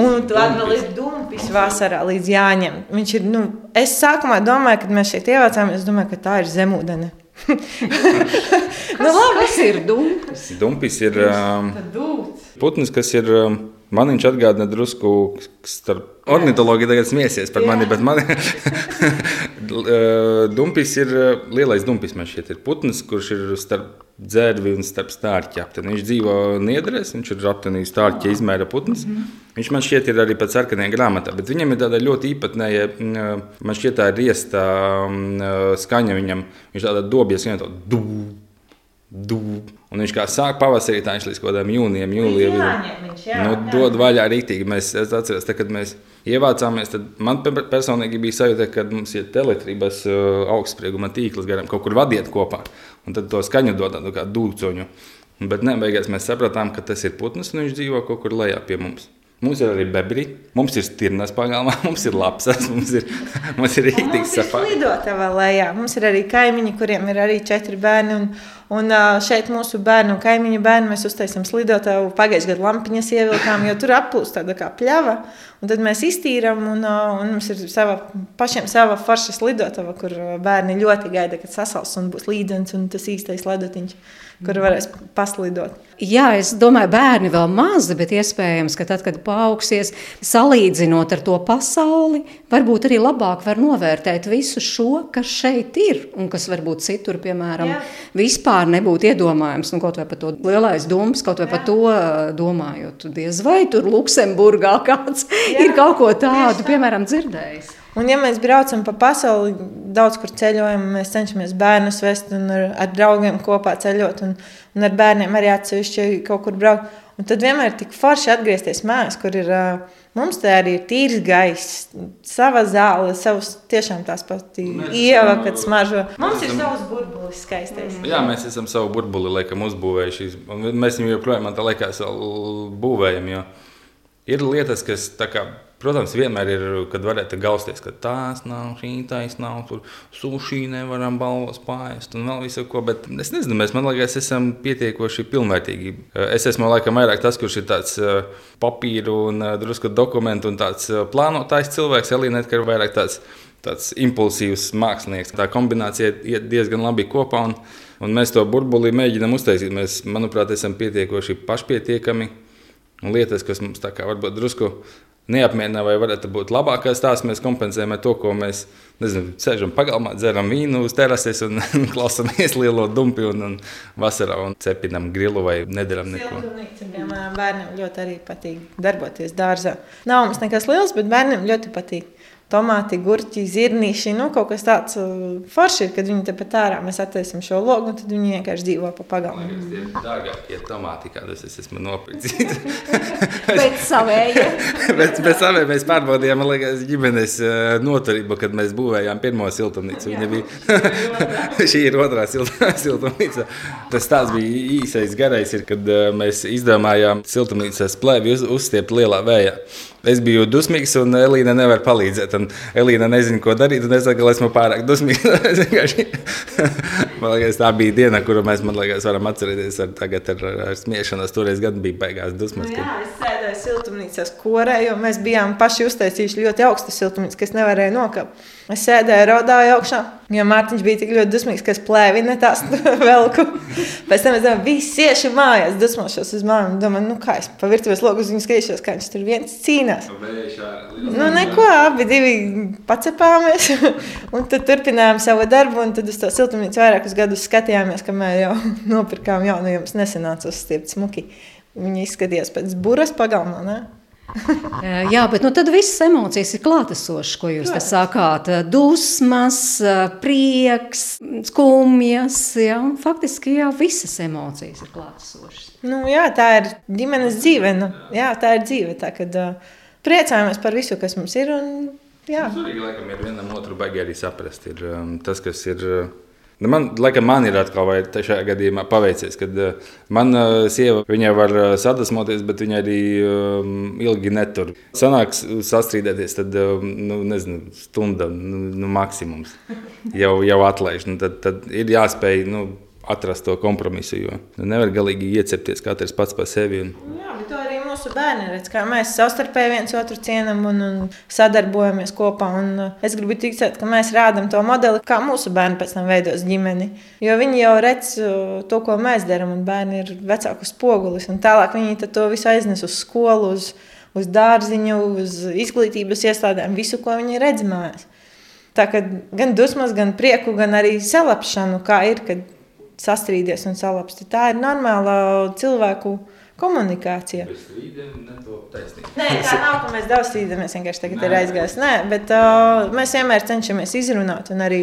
Un tu vēl ir dumpis vasarā līdz jāņem. Viņš ir, nu, es sākumā domāju, kad mēs šeit ievācāmies, es domāju, ka tā ir zemūdene. [LAUGHS] nu, labi, Kas ir dumpis? Dumpis ir um, putns, kas ir. Um, Man viņš atgādina drusku starp ornitologi tagad smiesies par mani, bet man [LAUGHS] dumpis ir uh, lielais dumpis. Man šķiet, ir putns, kurš ir starp dzērvi un starp stārķi. aptuveni. Viņš dzīvo niedrēs, viņš ir aptuveni stārķa izmēra putns. Viņš man šķiet ir arī pat sarkanajā grāmatā, bet viņam ir tāda ļoti īpatnēja, mm, man šķiet tā ir riesta mm, skaņa viņam. Viņš tādā dobjas, viņam tā dū, dū. Un viņš kā sāk pavasarī, tā viņš līdz kaut kādam jūnijam, jūlijam. viņš, jā, nu, dod vaļā rītīgi. Mēs, es atceros, te, kad mēs ievācāmies, tad man pe- personīgi bija sajūta, ka mums ir elektrības uh, augstsprieguma tīkls garām, kaut kur vadiet kopā. Un tad to skaņu dod tādu kā dūcoņu. Bet ne, beigās mēs sapratām, ka tas ir putns un viņš dzīvo kaut kur lejā pie mums. Mums ir arī bebri, mums ir stirnas pagalmā, [LAUGHS] mums ir lapsas, mums ir, [LAUGHS] mums ir rīktīgi Mums ir sapā. slidotava lejā. Mums ir arī kaimiņi, kuriem ir arī četri bērni. Un, un šeit mūsu bērnu un kaimiņu bērnu mēs uztaisām slidotavu. Pagājušajā gadā lampiņas ievilkām, jo tur applūst tāda kā pļava. Un tad mēs iztīrām, un, un mums ir sava, pašiem sava forša slidotava, kur bērni ļoti gaida, kad sasals un būs līdens un tas īstais ledotiņš, kur varēs paslidot. Jā, es domāju, bērni vēl mazi, bet iespējams, ka tad, kad paaugsies, salīdzinot ar to pasauli, varbūt arī labāk var novērtēt visu šo, kas šeit ir un kas varbūt citur, piemēram, Jā. vispār nebūtu iedomājams. Nu, kaut vai par to lielais dūms, kaut vai par to domājot, diez vai tur Luksemburgā kāds Jā, ir kaut ko tādu, tā. piemēram, dzirdējis. Un, ja mēs braucam pa pasauli, daudz kur ceļojam, mēs cenšamies bērnus vest un ar, ar draugiem kopā ceļot, un, un ar bērniem arī atsevišķi kaut kur braukt. Un tad vienmēr ir tik forši atgriezties mājās, kur ir ā, mums te arī ir tīrs gaiss, sava zāle, savs tiešām tās pati ieva, kad smaržo. Mums ir esam- savs burbulis skaistais. Jā, mēs esam savu burbuli laikam, uzbūvējuši. Mēs viņu joprojām, man tā liekas, vēl būvējam. Jo ir lietas, kas, tā kā, protams, vienmēr ir, kad varētu gausties, ka tās nav, šī taisa nav, tur sushi nevaram balvos pāriest un vēl visu ko. Bet es nezinu, mēs, man liekas, esam pietiekoši pilnvērtīgi. Es esmu laikam vairāk tas, kurš ir tāds eh, papīru un eh, drusku dokumentu un tāds eh, plānotājs cilvēks. Elīna ir vairāk tāds tāds impulsīvs mākslinieks. Tā kombinācija iet diezgan labi kopā, un, un mēs to burbuli mēģinām uztaisīt. Mēs, manuprāt, esam pietiekoši pašpietiekami. Un lietas, kas mums tā kā varbūt drusku neapmierina, vai varētu būt labākās, tās mēs kompensējam to, ko mēs nezinu, sēžam pagalmā, dzeram vīnu uz terases un [LAUGHS] klausāmies lielo dumpi un, un vasarā un cepinam grilu vai nedaram neko. Bērniem ļoti arī patīk darboties dārzā. Nav mums nekas liels, bet bērniem ļoti patīk. Tomāti, gurķi, zirnīši, nu kaut kas tāds uh, forši ir, kad viņi te pat ārā mēs attiesim šo logu, un tad viņi vienkārši dzīvo pa pagalmu. Tie ir dārgākie tomāti, kādus es esmu nopircis. [LAUGHS] Bet savējie. [LAUGHS] Bet pēc tam mēs pārbaudījām, man liekas, ģimenes eh, noturību, kad mēs būvējām pirmo siltumnīcu. Viņa bija [LAUGHS] šī ir otrā siltumnīca. Tas tāds bija īsais garais, ir, kad eh, mēs izdomājām siltumnīcas plēvi uz, uzstiept lielā vējā. Es biju dusmīgs, un Elīna nevar palīdzēt. Elīna nezina, ko darīt. Es saku, ka esmu pārāk dusmīgs. [LAUGHS] [LAUGHS] Man liekas, tā bija diena, kuru mēs liekas, varam atcerēties ar, tagad ar, ar, smiešanos. Toreiz gan bija beigās dusmas. Nu, kad- jā, es sēdēju siltumnīcās korē, jo mēs bijām paši uztaisījuši ļoti augstu siltumnīcu, kas nevarēja nokāpt. Es sēdēju, raudāju augšā, jo Mārtiņš bija tik ļoti dusmīgs, ka es plēvi tās [LAUGHS] velku. Pēc tam es domāju, visi iešu mājās, dusmošos uz māmu. Domāju, nu kā es pa virtuves logu uz viņu skriešos, kā viņš tur viens cīnās. Nu, neko, abi divi pacepāmies. [LAUGHS] un tad turpinājām savu darbu, un tad uz to siltumnīcu vairākus gadus skatījāmies, kamēr jau [LAUGHS] nopirkām jaunu, jo mums nesenāca uzstiept smuki. Viņi izskatījās pēc buras pagalmā. Ne? [LAUGHS] Jā, bet nu, tad visas emocijas ir klātesošas, ko jūs te sakāt. Dusmas, prieks, skumjas. Jā, faktiski jā, visas emocijas ir klātesošas. Nu, jā, tā ir ģimenes dzīve. Nu, jā, tā ir dzīve. Tā, kad, uh, priecājamies par visu, kas mums ir. Un, jā. Svarīgi, laikam, ir vienam otru baigi arī saprast. Ir, um, tas, kas ir. Uh, Nu man, laikam, man ir atkal šajā gadījumā paveicies, kad uh, mana uh, sieva var uh, sadusmoties, bet viņa arī um, ilgi netur. Sanāks sastrīdēties, tad um, nu, nezinu, stunda nu, nu, maksimums jau, jau atlaiž. Nu, tad, tad ir jāspēj. Nu, atrast to kompromisu. Jo nevar galīgi iecepties katrs pats par sevi. Un... Jā, to arī mūsu bērni redz, kā mēs savstarpēji viens otru cienām un, un sadarbojamies kopā. Un uh, es gribu ticēt, ka mēs rādām to modeli, kā mūsu bērni pēc tam veidos ģimeni. Jo viņi jau redz uh, to, ko mēs darām, un bērni ir vecāku spogulis. Tālāk viņi to visu aiznes uz skolu, uz, uz dārziņu, uz izglītības iestādēm, visu, ko viņi redz mājās. Tā kā gan dusmas, gan prieku, gan arī salapšanu, kā ir, kad sastrīdies un salapsti. Tā ir normāla cilvēku komunikācija. Nē, tā nav, ka mēs daudz strīdamies, vienkārši tagad Nē. ir aizgājis. Nē, bet uh, mēs vienmēr cenšamies izrunāt un arī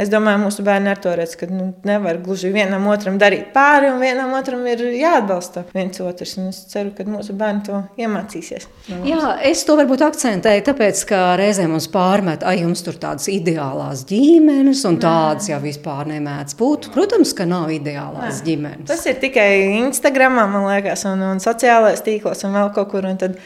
Es domāju, mūsu bērni ar to redz, ka nu, nevar gluži vienam otram darīt pāri, un vienam otram ir jāatbalsta viens otrs. Un es ceru, ka mūsu bērni to iemācīsies. No Jā, es to varbūt akcentēju, tāpēc, ka reizēm mums pārmet, ai, jums tur tādas ideālās ģimenes, un tādas jau vispār nemēdz būt. Protams, ka nav ideālās Nē. ģimenes. Tas ir tikai Instagramā, man liekas, un, un sociālajās tīklos un vēl kaut kur. Tad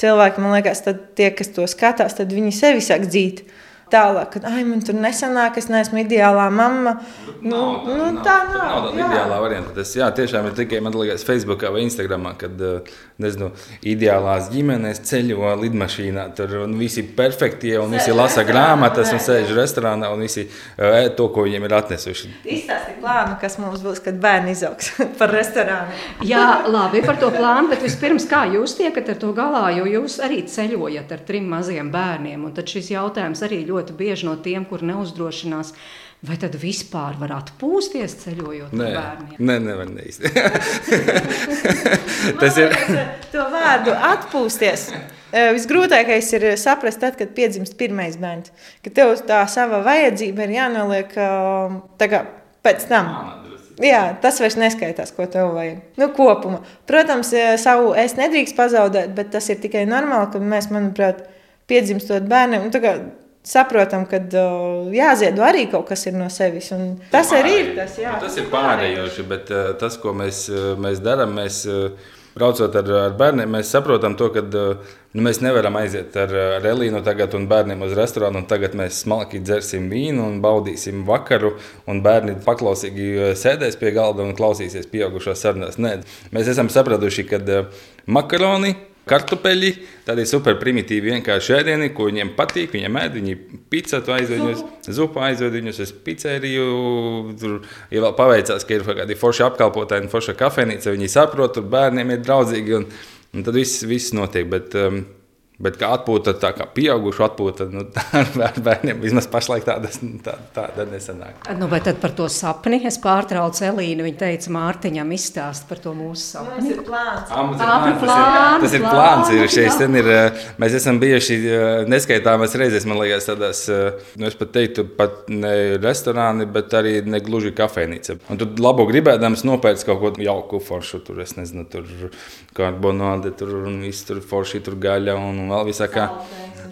cilvēki, man liekas, tie, kas to skatās, tad viņi sevi sāk dzīt tālāk, ka ai, man tur nesanāk, es neesmu ideālā mamma. Nu, nav, nu, nav, tā nav. Nav tāda ideālā varianta. Tas jā, tiešām ir tikai man liekas Facebookā vai Instagramā, kad eh, nezinu, ideālās ģimenes ceļo lidmašīnā. Tur un visi ir perfektie un visi lasa grāmatas un sēž restorānā un visi eh, ēd to, ko viņiem ir atnesuši. Izstāsti plānu, kas mums būs, kad bērni izaugs [LAUGHS] par restorānu. jā, labi par to plānu, bet vispirms kā jūs tiekat ar to galā, jo jūs arī ceļojat ar trim maziem bērniem. Un tad šis jautājums arī ļoti ļoti bieži no tiem, kur neuzdrošinās. Vai tad vispār var atpūsties ceļojot nē, ar bērniem? Nē, nevar īsti. [LAUGHS] Tas ir. to vārdu atpūsties. Visgrūtākais ir saprast, tad, kad piedzimst pirmais bērns. Ka tev tā sava vajadzība ir jānoliek kā, pēc tam. Jā, tas vairs neskaitās, ko tev vajag. Nu, kopumā. Protams, savu es nedrīkst pazaudēt, bet tas ir tikai normāli, ka mēs, manuprāt, piedzimstot bērniem, nu, saprotam, ka uh, jāziedo arī kaut kas no sevis. Tas arī ir tas, jā, tas ir pārējoši, bet uh, tas, ko mēs, uh, mēs darām, mēs uh, braucot ar, ar bērniem, mēs saprotam to, ka nu, mēs nevaram aiziet ar, ar Elīnu tagad un bērniem uz restorānu, un tagad mēs smalki dzersim vīnu un baudīsim vakaru, un bērni paklausīgi sēdēs pie galda un klausīsies pieaugušās sarunās. Nē, mēs esam sapratuši, ka makaroni kartupeļi, tādi super primitīvi vienkārši ēdieni, ko viņiem patīk. Viņiem ēd, viņi pizzu aizved viņus, zupu aizved viņus uz pizzeriju. Tur, ja vēl paveicās, ka ir kādi forši apkalpotāji un forša kafejnīca, viņi saprot, tur bērniem ir draudzīgi un, un tad viss, viss notiek. Bet, um, Bet kā atpūta, tā kā pieaugušu atpūta, nu, [LAUGHS] ar bērniem vismaz pašlaik tāda, tā, tāda nesanāk. Nu, vai tad par to sapni es pārtraucu Elīnu. Viņa teica, Mārtiņam izstāst par to mūsu sapni. Tas ir plāns. À, ir plāns. plāns. Tas ir plāns. Ir šeit, ir, mēs esam bijuši neskaitāmas reizes, man liekas, tādās, nu, es pat teiktu, pat ne restorāni, bet arī ne gluži kafejnīca. Un tu labo gribēdams nopērts kaut ko jauku foršu, tur, es nezinu, tur karbonāde, tur un viss tur forši, tur gaļa. Un, un vēl visā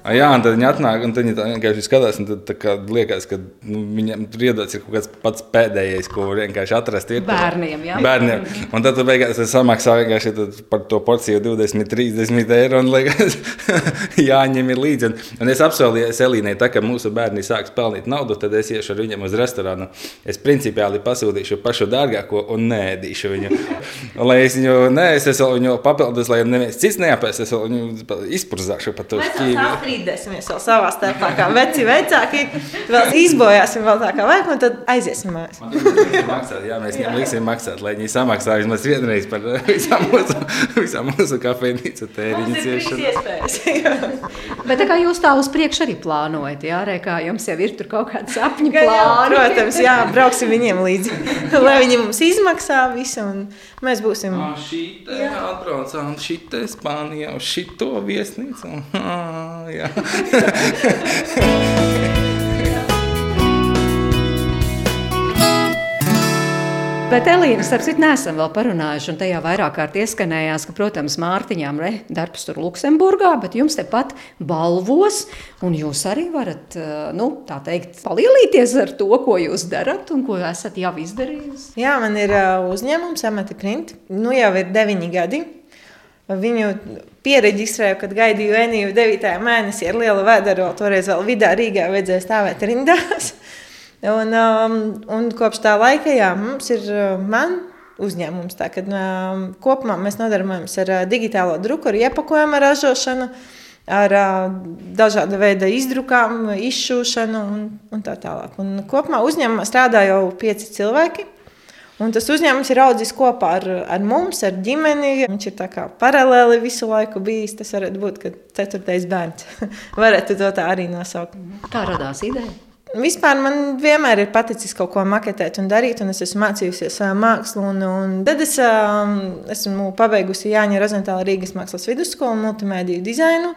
kā. Jā, un tad viņi atnāk, un viņi vienkārši skatās, un tad kā, liekas, ka nu, viņam tur iedodas kaut kāds pats pēdējais, ko var vienkārši atrast. Ir, bērniem, jā. Bērniem. Un tad tu beigās samaksā vienkārši par to porciju 20, 30 eiro, un liekas, [LAUGHS] jāņem ir līdzi. Un, un es apsolīju Elīnai, tā kā mūsu bērni sāks pelnīt naudu, tad es iešu ar viņiem uz restorānu. Es principiāli pasūtīšu pašu dārgāko un nēdīšu viņu. [LAUGHS] lai es viņu, nē, es viņu papildus, lai neviens cits neapēs, es viņu izpurzāšu par to šķīvi strīdēsimies vēl savā starpā, kā veci vecāki. Vēl izbojāsim vēl tā kā vajag, un tad aiziesim mājās. maksāt, jā, mēs viņiem liksim maksāt, lai viņi samaksā vismaz vienreiz par visām mūsu, visām mūsu kafejnīcu tēriņu ciešanu. [LAUGHS] Bet tā kā jūs tā uz priekšu arī plānojat, jā, re, kā jums jau ir tur kaut kāds sapņu plāni. Protams, jā, brauksim viņiem līdzi, [LAUGHS] lai viņi mums izmaksā visu, un mēs būsim. Šī te atbraucām, šī te Spānijā, uz šito viesnīcu. Jā. [LAUGHS] Bet, Elīna, starp citu, nesam vēl parunājuši, un tajā vairāk kārt ieskanējās, ka, protams, Mārtiņām re, darbs tur Luksemburgā, bet jums tepat balvos, un jūs arī varat, eh, nu, tā teikt, palielīties ar to, ko jūs darat un ko esat jau izdarījusi. Jā, man ir uh, uzņēmums, Amati Print. Nu jau ir deviņi gadi. Viņu pieregistrēju, kad gaidīju Eniju 9. mēnesī ar lielu vēdero. Toreiz vēl vidā Rīgā vajadzēja stāvēt rindās. [LAUGHS] Un, um, un kopš tā laika jā, mums ir uh, man uzņēmums. Tā, kad, um, kopumā mēs nodarbojamies ar uh, digitālo druku, ar iepakojumu ražošanu, ar uh, dažāda veida izdrukām, izšūšanu un, un tā tālāk. Un kopumā uzņēmumā strādā jau pieci cilvēki. Un tas uzņēmums ir audzis kopā ar, ar mums, ar ģimeni. Viņš ir paralēli visu laiku bijis. Tas varētu būt ceturtais bērns. [LAUGHS] varētu to tā arī nosaukt. Kā radās ideja? Vispār man vienmēr ir paticis kaut ko maketēt un darīt, un es esmu mācījusies mākslu. Un, un tad es uh, esmu pabeigusi Jāņa Rozentāla Rīgas mākslas vidusskolu, multimediju dizainu.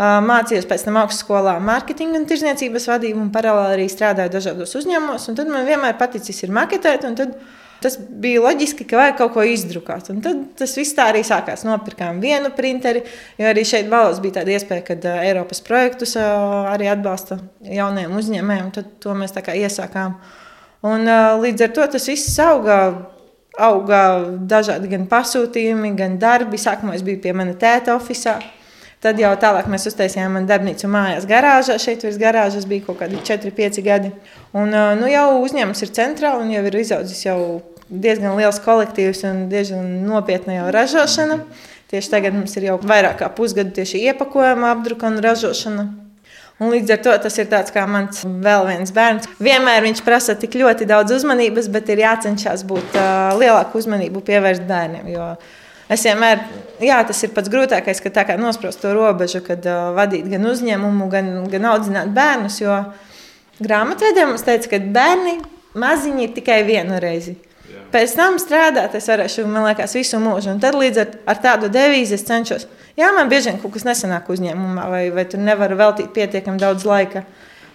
Mācījos pēc tam augstskolā mārketinga un tirzniecības vadību, un paralēli arī strādāju dažādos uzņēmumos. Tad man vienmēr paticis ir maketēt, un tad Tas bija loģiski, ka vajag kaut ko izdrukāt. Un tad tas viss tā arī sākās. Nopirkām vienu printeri, jo arī šeit Balos bija tāda iespēja, ka uh, Eiropas projektus uh, arī atbalsta jauniem uzņēmējiem. Tad to mēs tā kā iesākām. Un, uh, līdz ar to tas viss auga. Auga dažādi gan pasūtījumi, gan darbi. Sākumā es biju pie mana tēta oficiālā. Tad jau tālāk mēs uztaisījām darbnīcu mājās, garāžā. Šeit virs garāžas bija kaut kādi 4, 5 gadi. Un, nu, jau uzņēmums ir centrā un jau ir izaudzis jau diezgan liels kolektīvs un diezgan nopietna jau ražošana. Tieši tagad mums ir jau vairāk kā pusgadu tieši iepakojuma apdruka un ražošana. Un līdz ar to tas ir tāds kā mans vēl viens bērns. Vienmēr viņš prasa tik ļoti daudz uzmanības, bet ir jācenšas būt uh, lielāku uzmanību pievērst bērniem. Jo es vienmēr, jā, tas ir pats grūtākais, ka tā kā nosprost to robežu, kad uh, vadīt gan uzņēmumu, gan, gan audzināt bērnus. Jo grāmatvedē mums teica, ka bērni maziņi ir tikai vienu reizi. Pēc tam strādāt, es varēšu, man liekas, visu mūžu. Un tad līdz ar, ar tādu devīzi es cenšos. Jā, man bieži vien kaut kas nesanāk uzņēmumā, vai, vai tur nevaru veltīt pietiekami daudz laika.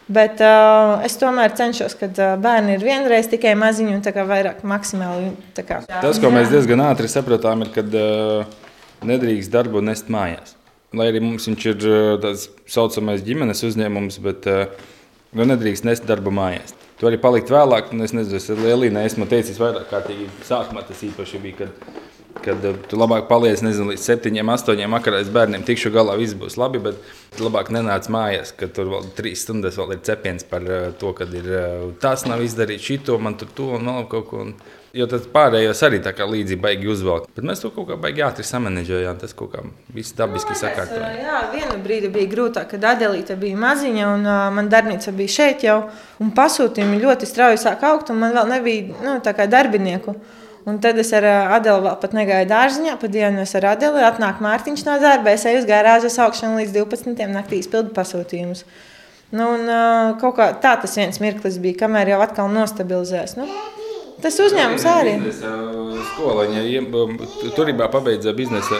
Bet uh, es tomēr cenšos, kad uh, bērni ir vienreiz tikai maziņi un tā kā vairāk maksimāli. Kā. Tas, ko mēs diezgan ātri sapratām, ir, kad uh, nedrīkst darbu nest mājās. Lai arī mums viņš ir uh, tāds saucamais ģimenes uzņēmums, bet uh, nu, nedrīkst nest darbu mājās. Tu vari palikt vēlāk, un es nezinu, es Lielīnai esmu teicis vairāk kārtīgi. Sākumā tas īpaši bija, kad, kad uh, tu labāk paliec nezinu, līdz septiņiem, astoņiem vakarā es bērniem tikšu galā, viss būs labi, bet labāk nenāc mājās, kad tur vēl trīs stundas vēl ir cepiens par uh, to, kad ir uh, tas nav izdarīts, šito man tur to un vēl kaut ko. Un, Jo tad pārējos arī tā kā līdzi baigi uzvelk. Bet mēs to kaut kā baigi ātri samanēģējām. Tas kaut kā viss dabiski sakārtoja. Jā, vienu brīdi bija grūtāk, kad Adelīte bija maziņa un uh, man darbnīca bija šeit jau. Un pasūtījumi ļoti strauji sāk augt un man vēl nebija nu, tā kā darbinieku. Un tad es ar Adelu vēl pat negāju dārziņā, pa dienu es ar Adelu atnāk Mārtiņš no darba, es eju uz gārāžas augšanu līdz 12. naktī izpildu pasūtījumus. Nu, un, uh, kaut kā tā tas viens mirklis bija, kamēr jau atkal nostabilizējās. Nu, Tas uzņēmums arī. Skola viņa turībā pabeidza biznesa.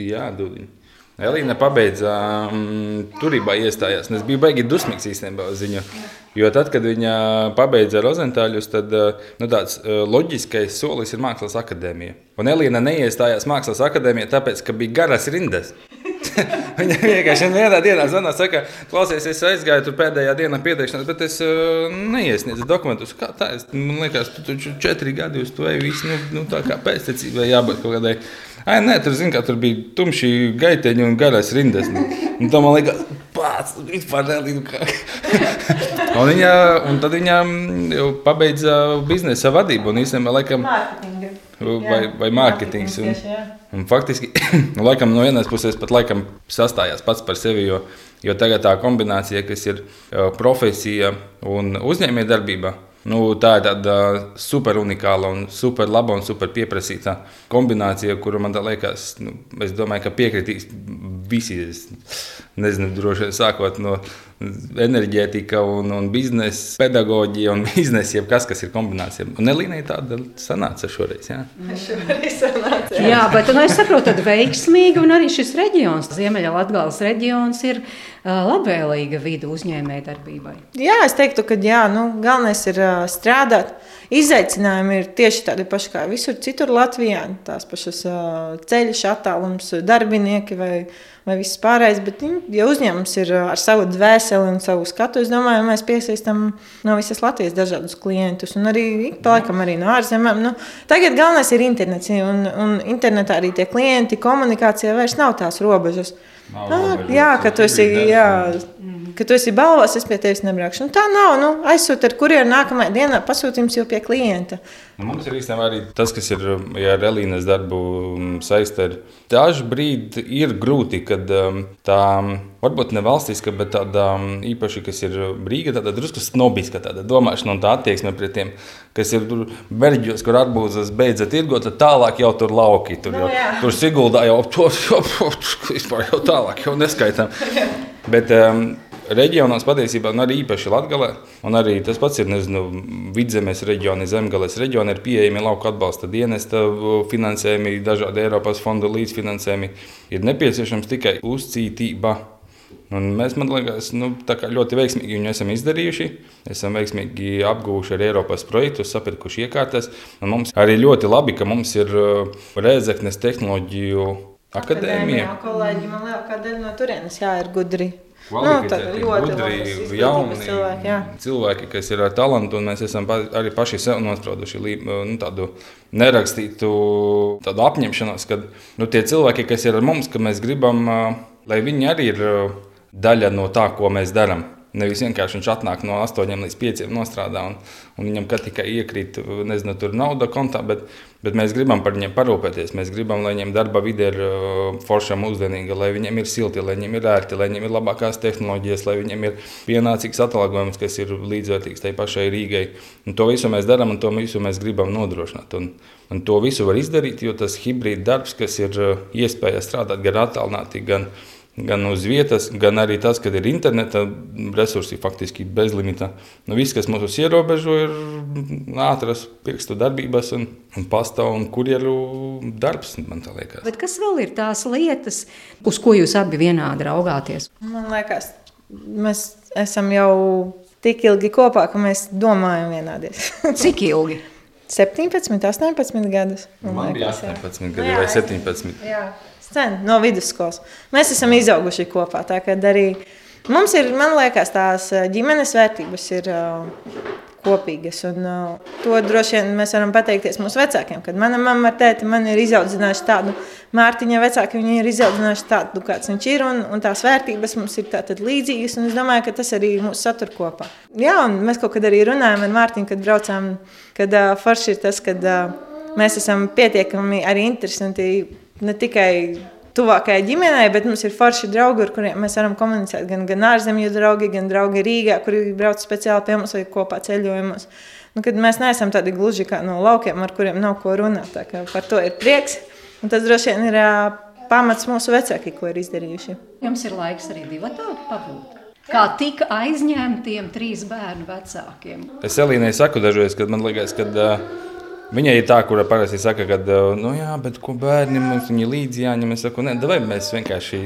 Jā, Dudiņa. Elīna pabeidza um, turībā iestājās. Es biju baigi dusmīgs īstenībā uz viņu. Jo tad, kad viņa pabeidza Rozentāļus, tad nu, tāds loģiskais solis ir Mākslas akadēmija. Un Elīna neiestājās Mākslas akadēmijā, tāpēc, ka bija garas rindas. [LAUGHS] Viņa vienkārši vienā dienā zvanīja, saka, klausies, es aizgāju tur pēdējā dienā pieteikšanās, bet es uh, neiesniedzu dokumentus. Kā tā? Es, man liekas, tu taču četri gadi uz to ej, viss, nu, nu, tā kā pēctecībai jābūt kaut kādai. Ai, nē, tur, zin, tur bija tumši gaiteņi un garais rindas. Un tā man liekas, pats, vispār nelīdz. [LAUGHS] un, viņa, un tad viņa jau pabeidza biznesa vadību un īstenībā laikam. Mārketinga. Vai, vai mārketings. Un, un faktiski, [COUGHS] nu, laikam, no vienas puses pat laikam sastājās pats par sevi, jo, jo tagad tā kombinācija, kas ir profesija un uzņēmējdarbība, Nu, tā ir tāda super unikāla, un super laba un super pieprasīta kombinācija, kuru man liekas, nu, es domāju, ka piekritīs visi. Nezinu, droši vien sākot no enerģētika un, un biznesa, pedagoģija un [LAUGHS] biznesa, jebkas, kas ir kombinācija. Un Elīnai tāda sanāca šoreiz. Jā, [LAUGHS] šoreiz sanāca, jā. jā bet nu, es saprotu, ka veiksmīgi un arī šis reģions, Ziemeļa-Latgales reģions, ir labvēlīga vidu uzņēmējdarbībai. Jā, es teiktu, ka jā, nu, galvenais ir strādāt. Izaicinājumi ir tieši tādi paši kā visur citur Latvijā. Tās pašas ceļš, attālums, darbinieki vai, vai viss pārējais. Bet, ja uzņēmums ir ar savu dvēseli un savu skatu, es domāju, mēs piesaistām no visas Latvijas dažādus klientus un arī pa laikam arī no ārzemēm. Nu, tagad galvenais ir internets, un, un internetā arī tie klienti komunikācijā vairs nav tās robežas. Nav ah, jā, ka tu esi. Jā, ka tu esi balvās, es pie tevis nebraukšu. Nu, tā nav. Nu, aizsūti ar kuriem nākamajā dienā pasūtījums jau pie klienta. Nu, mums ir īstenībā arī tas, kas ir ja ar Elīnas darbu saistīts. Dažu brīdi ir grūti, kad um, tā varbūt ne valstiska, bet tāda um, īpaši, kas ir brīva, tāda drusku snobiska tāda domāšana un tā attieksme pret tiem, kas ir tur verģos, kur arbūzas beidzot tirgot, tad tālāk jau tur lauki. Tur, jau, no, tur Siguldā jau [LAUGHS] to vispār jau tālāk jau neskaitām. [LAUGHS] Bet um, reģionos patiesībā, un arī īpaši Latvijā, un arī tas pats ir nezinu, vidzemes reģioni, zemgales reģioni, ir pieejami lauka atbalsta dienesta finansējumi, dažādi Eiropas fondu līdzfinansējumi. Ir nepieciešams tikai uzcītība. Un mēs, man liekas, nu, ļoti veiksmīgi viņu esam izdarījuši. Esam veiksmīgi apguvuši arī Eiropas projektus, sapirkuši iekārtas. Un mums arī ļoti labi, ka mums ir uh, Rēzeknes tehnoloģiju akadēmija. Akadēmijā kolēģi, man liekas, ka daļa no turienes jā, ir gudri. Nu, gudri, jauni cilvēki, jā. cilvēki, kas ir ar talantu, un mēs esam arī paši sev nosprauduši nu, tādu nerakstītu tādu apņemšanos, ka nu, tie cilvēki, kas ir ar mums, ka mēs gribam, lai viņi arī ir daļa no tā, ko mēs darām. Nevis vienkārši viņš atnāk no 8 līdz 5 nostrādā un, un viņam tikai iekrīt nezinu, nauda kontā, bet, bet mēs gribam par viņiem parūpēties. Mēs gribam, lai viņiem darba vide ir uh, forša, mūsdienīga, lai viņiem ir silti, lai viņiem ir ērti, lai viņiem ir labākās tehnoloģijas, lai viņiem ir pienācīgs atalgojums, kas ir līdzvērtīgs tai pašai Rīgai. Un to visu mēs darām un to visu mēs gribam nodrošināt. Un, un to visu var izdarīt, jo tas hibrīd darbs, kas ir uh, iespēja strādāt gan attālināti, gan gan uz vietas, gan arī tas, ka ir interneta resursi faktiski bezlimita. Nu, viss, kas mūs ierobežo, ir ātras pirkstu darbības un, un pasta un kurjeru darbs. Bet kas vēl ir tās lietas, uz ko jūs abi vienādi raugāties? Man liekas, mēs esam jau tik ilgi kopā, ka mēs domājam vienādiem. [LAUGHS] Cik ilgi? 17, 18 gadus. Man, man bija 18 gadi vai 17. Jā sen, no vidusskolas. Mēs esam izauguši kopā. Arī mums ir, man liekas, tās eh, ģimenes vērtības ir uh, kopīgas. Un, uh, to droši vien mēs varam pateikties mūsu vecākiem. Kad mana mamma ar tēti man ir izaudzinājuši tādu, Mārtiņa vecāki viņi ir izaudzinājuši tādu, kāds viņš ir. Un, un tās vērtības mums ir līdzīgas. Es domāju, ka tas arī mūs satur kopā. Jā, un mēs kaut kad arī runājām ar Mārtiņu, kad braucām, kad uh, forši ir tas, kad uh, mēs esam pietiekami arī interesanti ne tikai tuvākajai ģimenei, bet mums ir forši draugi, ar kuriem mēs varam komunicēt. Gan, gan ārzemju draugi, gan draugi Rīgā, kuri brauc speciāli pie mums vai kopā ceļojumos. Nu, mēs neesam tādi gluži kā no laukiem, ar kuriem nav ko runāt. Par to ir prieks. Un tas droši vien ir pamats mūsu vecāki, ko ir izdarījuši. Jums ir laiks arī divi tādi pabūt. Kā tika aizņemtiem trīs bērnu vecākiem? Es Elīnai saku dažreiz, kad man liekas, ka uh, Viņa ir tā, kura parasti saka, ka, nu, jā, bet ko bērni mums līdzi jāņem. Es saku, nē, vai mēs vienkārši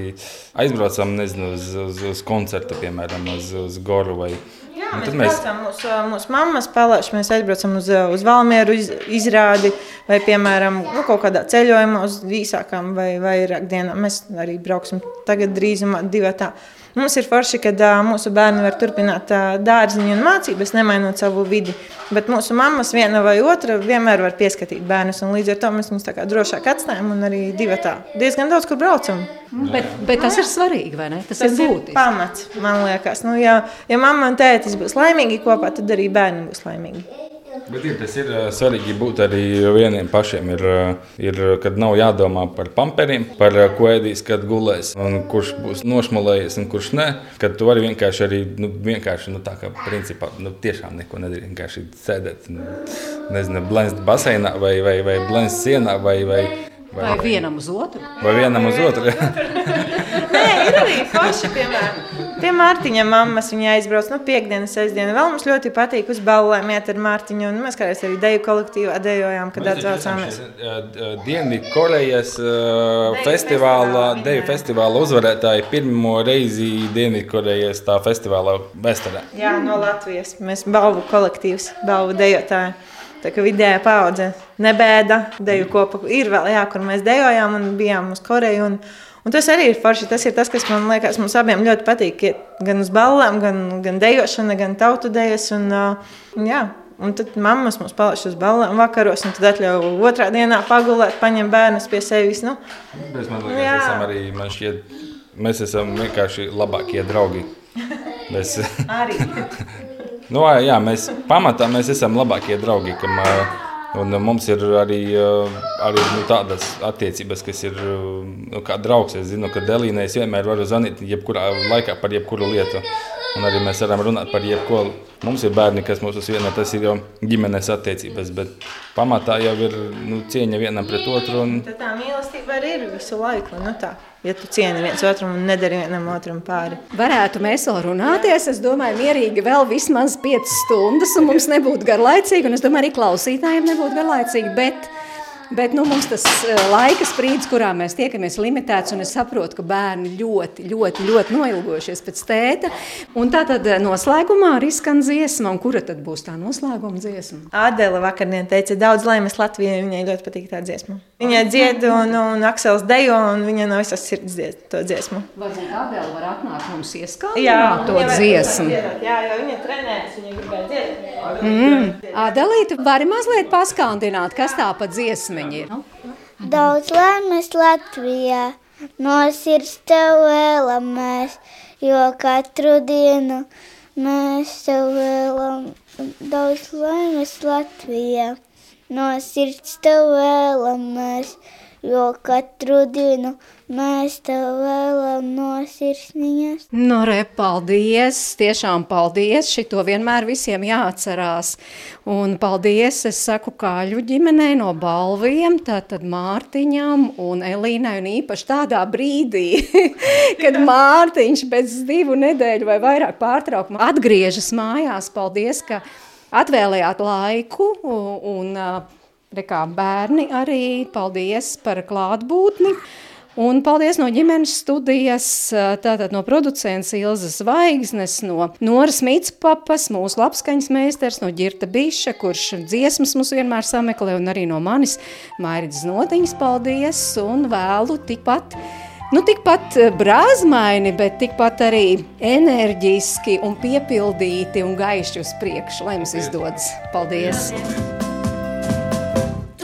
aizbraucam nezinu, uz, uz, uz koncertu, piemēram, uz, uz Goru vai Jā, mēs, mēs braucam mūsu, mūsu mammas palāšu, mēs aizbraucam uz, uz Valmieru iz, izrādi vai, piemēram, nu, kaut kādā ceļojumā uz īsākām vai vairāk dienām. Mēs arī brauksim tagad drīzumā divatā. Mums ir forši, ka uh, mūsu bērni var turpināt uh, dārziņu un mācības, nemainot savu vidi. Bet mūsu mammas viena vai otra vienmēr var pieskatīt bērnus. Līdz ar to mēs viņus drošāk atstājam un arī divi tā. Diezgan daudz kur braucam. Bet, bet tas ir svarīgi, vai ne? Tas, tas ir būtiski. Pamats, man liekas. Nu, ja, ja mamma un tētis būs laimīgi kopā, tad arī bērni būs laimīgi. Bet ir, tas ir svarīgi būt arī vieniem pašiem. Ir, ir, kad nav jādomā par pamperiem, par ko ēdīs, kad gulēs, un kurš būs nošmalējies un kurš nē. Kad tu vari vienkārši arī, nu, vienkārši, nu, tā kā principā, nu, tiešām neko nedarīt. Vienkārši sēdēt, nu, nezinu, blēst baseinā vai, vai, vai blēst sienā vai, vai Vai, vai vienam uz otru? Vai vienam uz otru? [LAUGHS] Nē, ir arī forši, piemēram, pie Mārtiņa mammas. Viņa aizbrauc no nu, piekdienas, sestdienas. Vēl mums ļoti patīk uz ballēm iet ar Mārtiņu. Un mēs kādreiz arī deju kolektīvā dejojām, kad atcaucāmies. Dienvidu Korejas festivāla, deju festivāla uzvarētāji pirmo reizi Dienvidu Korejas tā festivāla vēsturē. Jā, no Latvijas. Mēs balvu kolektīvs, balvu dejotāji. Tā kā vidējā paudze nebēda, deju kopu ir vēl, jā, kur mēs dejojām un bijām uz Koreju. Un, un tas arī ir forši. Tas ir tas, kas man liekas, mums abiem ļoti patīk. Gan uz ballām, gan, gan dejošana, gan tautu dejas. Un, uh, jā, un tad mammas mums palaiž uz ballām vakaros, un tad atļauj otrā dienā pagulēt, paņem bērnus pie sevis. Nu, Bet man liekas, Jā. esam arī, man šķiet, mēs esam vienkārši labākie draugi. [LAUGHS] Mēs, arī. [LAUGHS] nu, jā, mēs pamatā mēs esam labākie draugi. Kam, un mums ir arī, arī nu, tādas attiecības, kas ir nu, kā draugs. Es zinu, ka Delīnai es vienmēr varu zvanīt jebkurā laikā par jebkuru lietu. Un arī mēs varam runāt par jebko. Mums ir bērni, kas mūs uzvieno, tas ir jau ģimenes attiecības. Bet pamatā jau ir nu, cieņa vienam pret otru. Un, Tad tā mīlestība arī ir visu laiku. Nu tā, ja tu cieni viens otru un nedari vienam otram pāri. Varētu mēs vēl runāties. Es domāju, mierīgi vēl vismaz 5 stundas, un mums nebūtu garlaicīgi. Un es domāju, arī klausītājiem nebūtu garlaicīgi. Bet, bet nu, mums tas eh, laika sprīdis, kurā mēs tiekamies, ir limitēts. Un es saprotu, ka bērni ļoti, ļoti, ļoti noilgojušies pēc tēta. Un tā tad eh, noslēgumā arī skan dziesma. Un kura tad būs tā noslēguma dziesma? Adela vakardien teica, daudz laimes Latvijai. Viņai ļoti patīk tā dziesma. Viņai dzied, un, un Aksels dejo, un viņa no visas sirds dzied to dziesmu. Varbūt Adela var atnākt mums ieskādīt to dziesmu. Jā, jo viņa trenējas, viņa gribēja dziedāt. Mm. Adelīte, vari mazliet paskandināt, kas tā pa dziesmiņa ir? Daudz laimes Latvijā, no sirds tev vēlamies, jo katru dienu mēs tev vēlam. Daudz laimes Latvijā, no sirds tev vēlamies, jo katru dienu mēs tev vēlam no sirsniņas. Nu, re, paldies! Tiešām paldies! Šito vienmēr visiem jāatcerās. Un paldies, es saku, kāļu ģimenei no balviem, tātad Mārtiņam un Elīnai, un īpaši tādā brīdī, [LAUGHS] kad Mārtiņš pēc divu nedēļu vai vairāk pārtraukumu atgriežas mājās. Paldies, ka atvēlējāt laiku un, un rekā, bērni arī. Paldies par klātbūtni! Un paldies no ģimenes studijas, tātad no producents Ilzas Zvaigznes, no Noras Mitspapas, mūsu labskaņas meistars, no Ģirta Biša, kurš dziesmas mums vienmēr sameklē, un arī no manis Mairits Notiņas paldies, un vēlu tikpat, nu tikpat brāzmaini, bet tikpat arī enerģiski un piepildīti un gaiši uz priekšu, lai mums izdodas. Paldies!